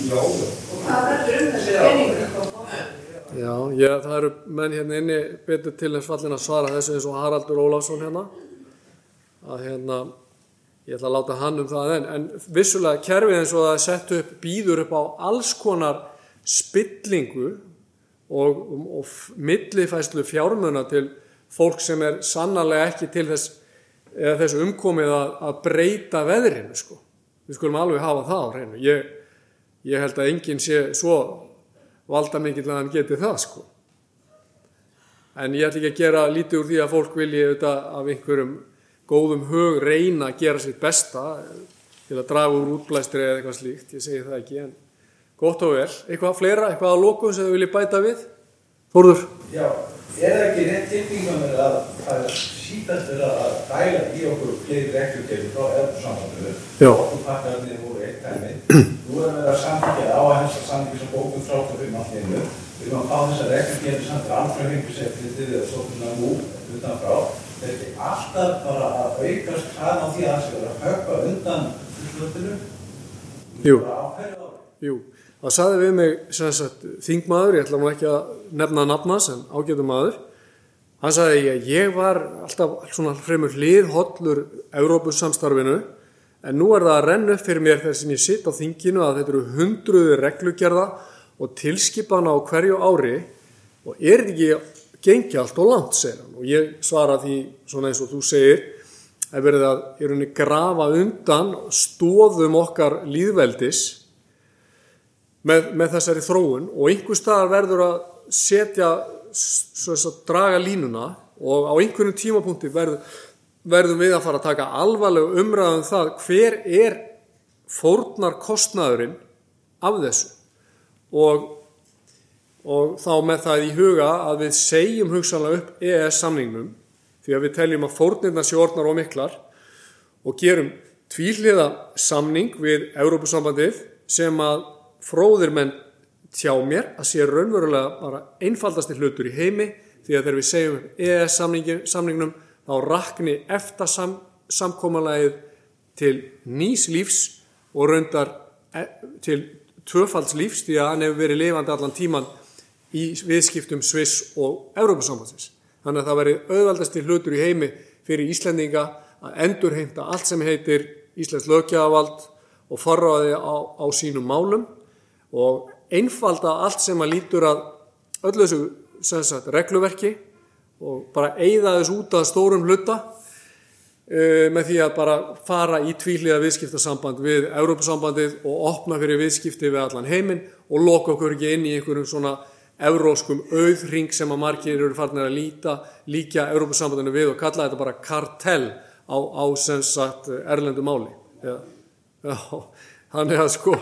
já. og hvað verður um þessi peningur? Já, ég, það eru menn hérna inni betur til þess fallin að svara þessu eins og Haraldur Ólafsson hérna að hérna ég ætla að láta hann um það en, en vissulega kerfið eins og það er sett upp býður upp á alls konar spillingu og, og, og millifæslu fjármuna til fólk sem er sannarlega ekki til þess eða þessu umkomið að, að breyta veðrinu sko. Við skulum alveg hafa það á hreinu. Ég, ég held að enginn sé svo valda mikill að hann geti það sko. En ég ætla ekki að gera lítið úr því að fólk vilji auðvitað af einhverjum góðum hug reyna að gera sitt besta til að draga úr útblæstri eða eitthvað slíkt. Ég segi það ekki en gott og vel. Eitthvað fleira, eitthvað að lokum sem þau vilji bæta við? Þórður? Já, er ekki rétt tilbyggingum með að það er síðast verið að dæla í okkur fleiri reglugjöfum frá Já. okkur pakkarnir voru eitt dæmi. Nú erum við að samfélgja á að helsta samfélgja sem bókum frá það fyrir allt einu við erum að fá þessar reglugjöfum samt hengiseflitið eða svona nú utanfrá þetta er alltaf bara að aukast hraðan á því að það sé vera að höfka undan fullvöldinu Jú. Jú, það saði við mig sagt, þingmaður, ég ætla nú ekki að nefna nafnas en ágætum maður. Hann saði að ég var alltaf svona fremur hliðhollur Evrópussamstarfinu en nú er það að renna upp fyrir mér þegar sem ég sitt á þinginu að þetta eru hundruði reglugerða og tilskipana á hverju ári og er ekki gengi allt og langt, segir hann. Og ég svara því svona eins og þú segir að verið að grafa undan stóðum okkar líðveldis með, með þessari þróun og einhver staðar verður að setja að draga línuna og á einhvernum tímapunkti verður, verðum við að fara að taka alvarlega umræðum það hver er fórnar kostnaðurinn af þessu. Og, og þá með það í huga að við segjum hugsanlega upp EES samningnum því að við teljum að fórnirna sé orðnar og miklar og gerum tvíhliða samning við Európusambandið sem að fróðir menn tjá mér að sé raunverulega bara einfaldasti hlutur í heimi því að þegar við segjum EES samningnum þá rakni eftir sam, samkómalagið til nýs lífs og raundar e, til tvöfalds lífs því að hann hefur verið lifandi allan tíman í viðskiptum Sviss og Európusambandsins. Þannig að það veri auðvaldasti hlutur í heimi fyrir Íslendinga að endurheimta allt sem heitir Íslands lögjavald og forraði á, á sínum málum og einfalda allt sem að lítur að öllu þessu sagt, regluverki og bara eigða þess út að stórum hluta uh, með því að bara fara í tvíliða viðskiptasamband við Európusambandið og opna fyrir viðskipti við allan heiminn og loka okkur ekki inn í einhverjum svona evróskum auðring sem að margir eru farnir að líta líka Európusambandinu við og kalla þetta bara kartell á, á sem sagt erlendu máli. Já, já, þannig að sko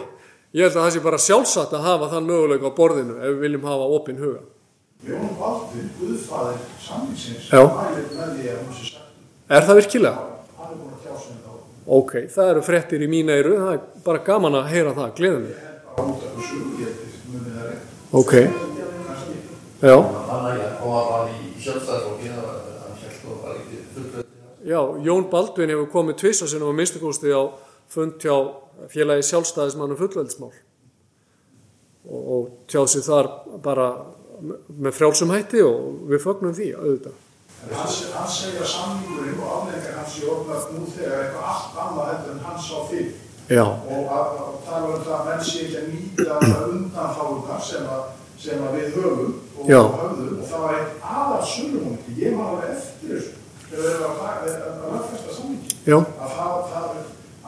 Ég held að það sé bara sjálfsagt að hafa þann möguleika á borðinu ef við viljum hafa opinn huga. Jón Baldvin, Guðfæðir samlingsins, Já. mælir með því að hún sé sagt. Er það virkilega? Hann er búin að tjá sig um þá. Ok, það eru frettir í mín eiru, það er bara gaman að heyra það, gleðum við. Bara út af þessu, ég munið það reynd. Ok, Kannski. já, Þannig að og að var í sjálfstæðarflokki það var hann held og var já, Jón Baldvin hefur komið tvisa sinum á minnstakosti á fund hjá félagi sjálfstæðismannum fullveldismál og, og tjáð sér þar bara með frjálsum hætti og við fögnum því auðvitað. En hann, se- hann segja samningurinn og afleggingar hans í orðnað nú þegar eitthvað allt annað heldur en hann sá fyrir. Já, Og að, að tala um það að menn sé ekki að nýta undanfáðunar sem, að- sem að við höfum og Já. höfðum og það var aðal sölumónti, ég man alveg eftir þessu þegar við erum að, að, að lögfesta samningi. já, að það, það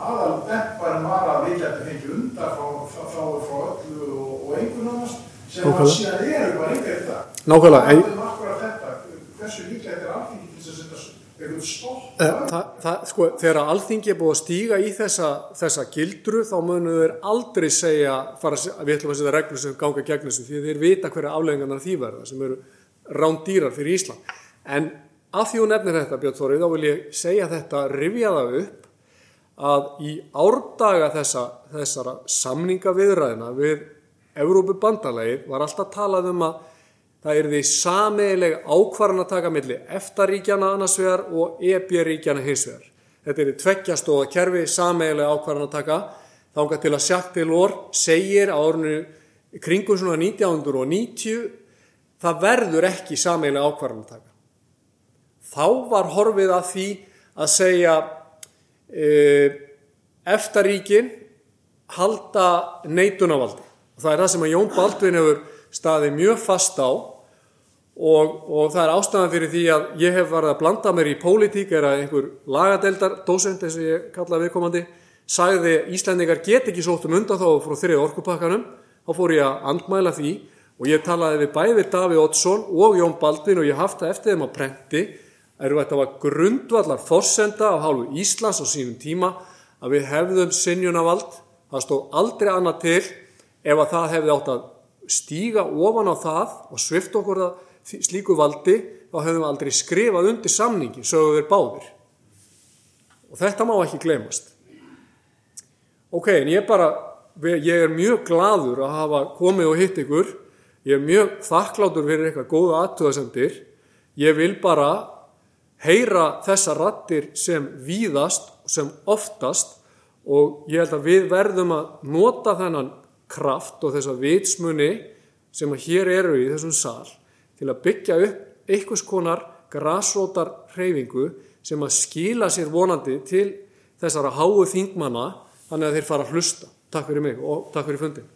aðal demparinn var að við getum fengið undar frá, frá, frá, öllu og, og einhvern annars sem að Nákvæmlega. síðan eru bara í dag. Nákvæmlega, Það er akkurat þetta, hversu líklegt er alþingi til þess að einhvern stopp. Eh, Það, það, sko, þegar alþingi er búið að stíga í þessa, þessa gildru þá munum þeir aldrei segja fara, að að við ætlum að setja reglur sem ganga gegn þessu því að þeir vita hverja afleggingarnar því verða sem eru rándýrar fyrir Ísland en að því hún nefnir þetta Björn Þórið, þá vil ég segja þetta, rifja það upp að í árdaga þessa, þessara samninga viðræðina við Evrópu bandalagið var alltaf talað um að það er því sameileg ákvarðan að taka milli EFTA-ríkjana annars vegar og EB-ríkjana hins vegar. Þetta er í tveggjastóða kerfi sameileg ákvarðan að taka þángar til að Jacques Delors segir á orðinu kringum svona 1990 það verður ekki sameileg ákvarðan að taka. Þá var horfið að því að segja EFTA-ríkin halda neitunavaldið og það er það sem að Jón Baldvin hefur staðið mjög fast á og, og það er ástæðan fyrir því að ég hef varð að blanda mér í pólitík er að einhver lagadeldar dósend, eins og ég kalla viðkomandi sagði Íslandingar get ekki sótt um undan þá frá þrið orkupakkanum. Þá fór ég að andmæla því og ég talaði við bæði Daví Oddsson og Jón Baldvin og ég hafði eftir þeim að prenti er þetta var grundvallar forsenda á hálfu Íslands á sínum tíma að við hefðum sinjunavald það stóð aldrei annað til ef að það hefði átt að stíga ofan á það og svift okkur það slíku valdi þá hefðum við aldrei skrifað undir samningi sögðu þeir báðir. Og þetta má ekki glemast ok, en ég bara ég er mjög gladur að hafa komið og hitt ykkur. Ég er mjög þakklátur fyrir eitthvað góða aðtöðasendir ég vil bara heyra þessa rattir sem víðast sem oftast og ég held að við verðum að nota þennan kraft og þessa vitsmunni sem að hér eru í þessum sal til að byggja upp einhvers konar grasrótar hreyfingu sem að skila sér vonandi til þessara háu þingmanna þannig að þeir fara að hlusta. Takk fyrir mig og takk fyrir fundin.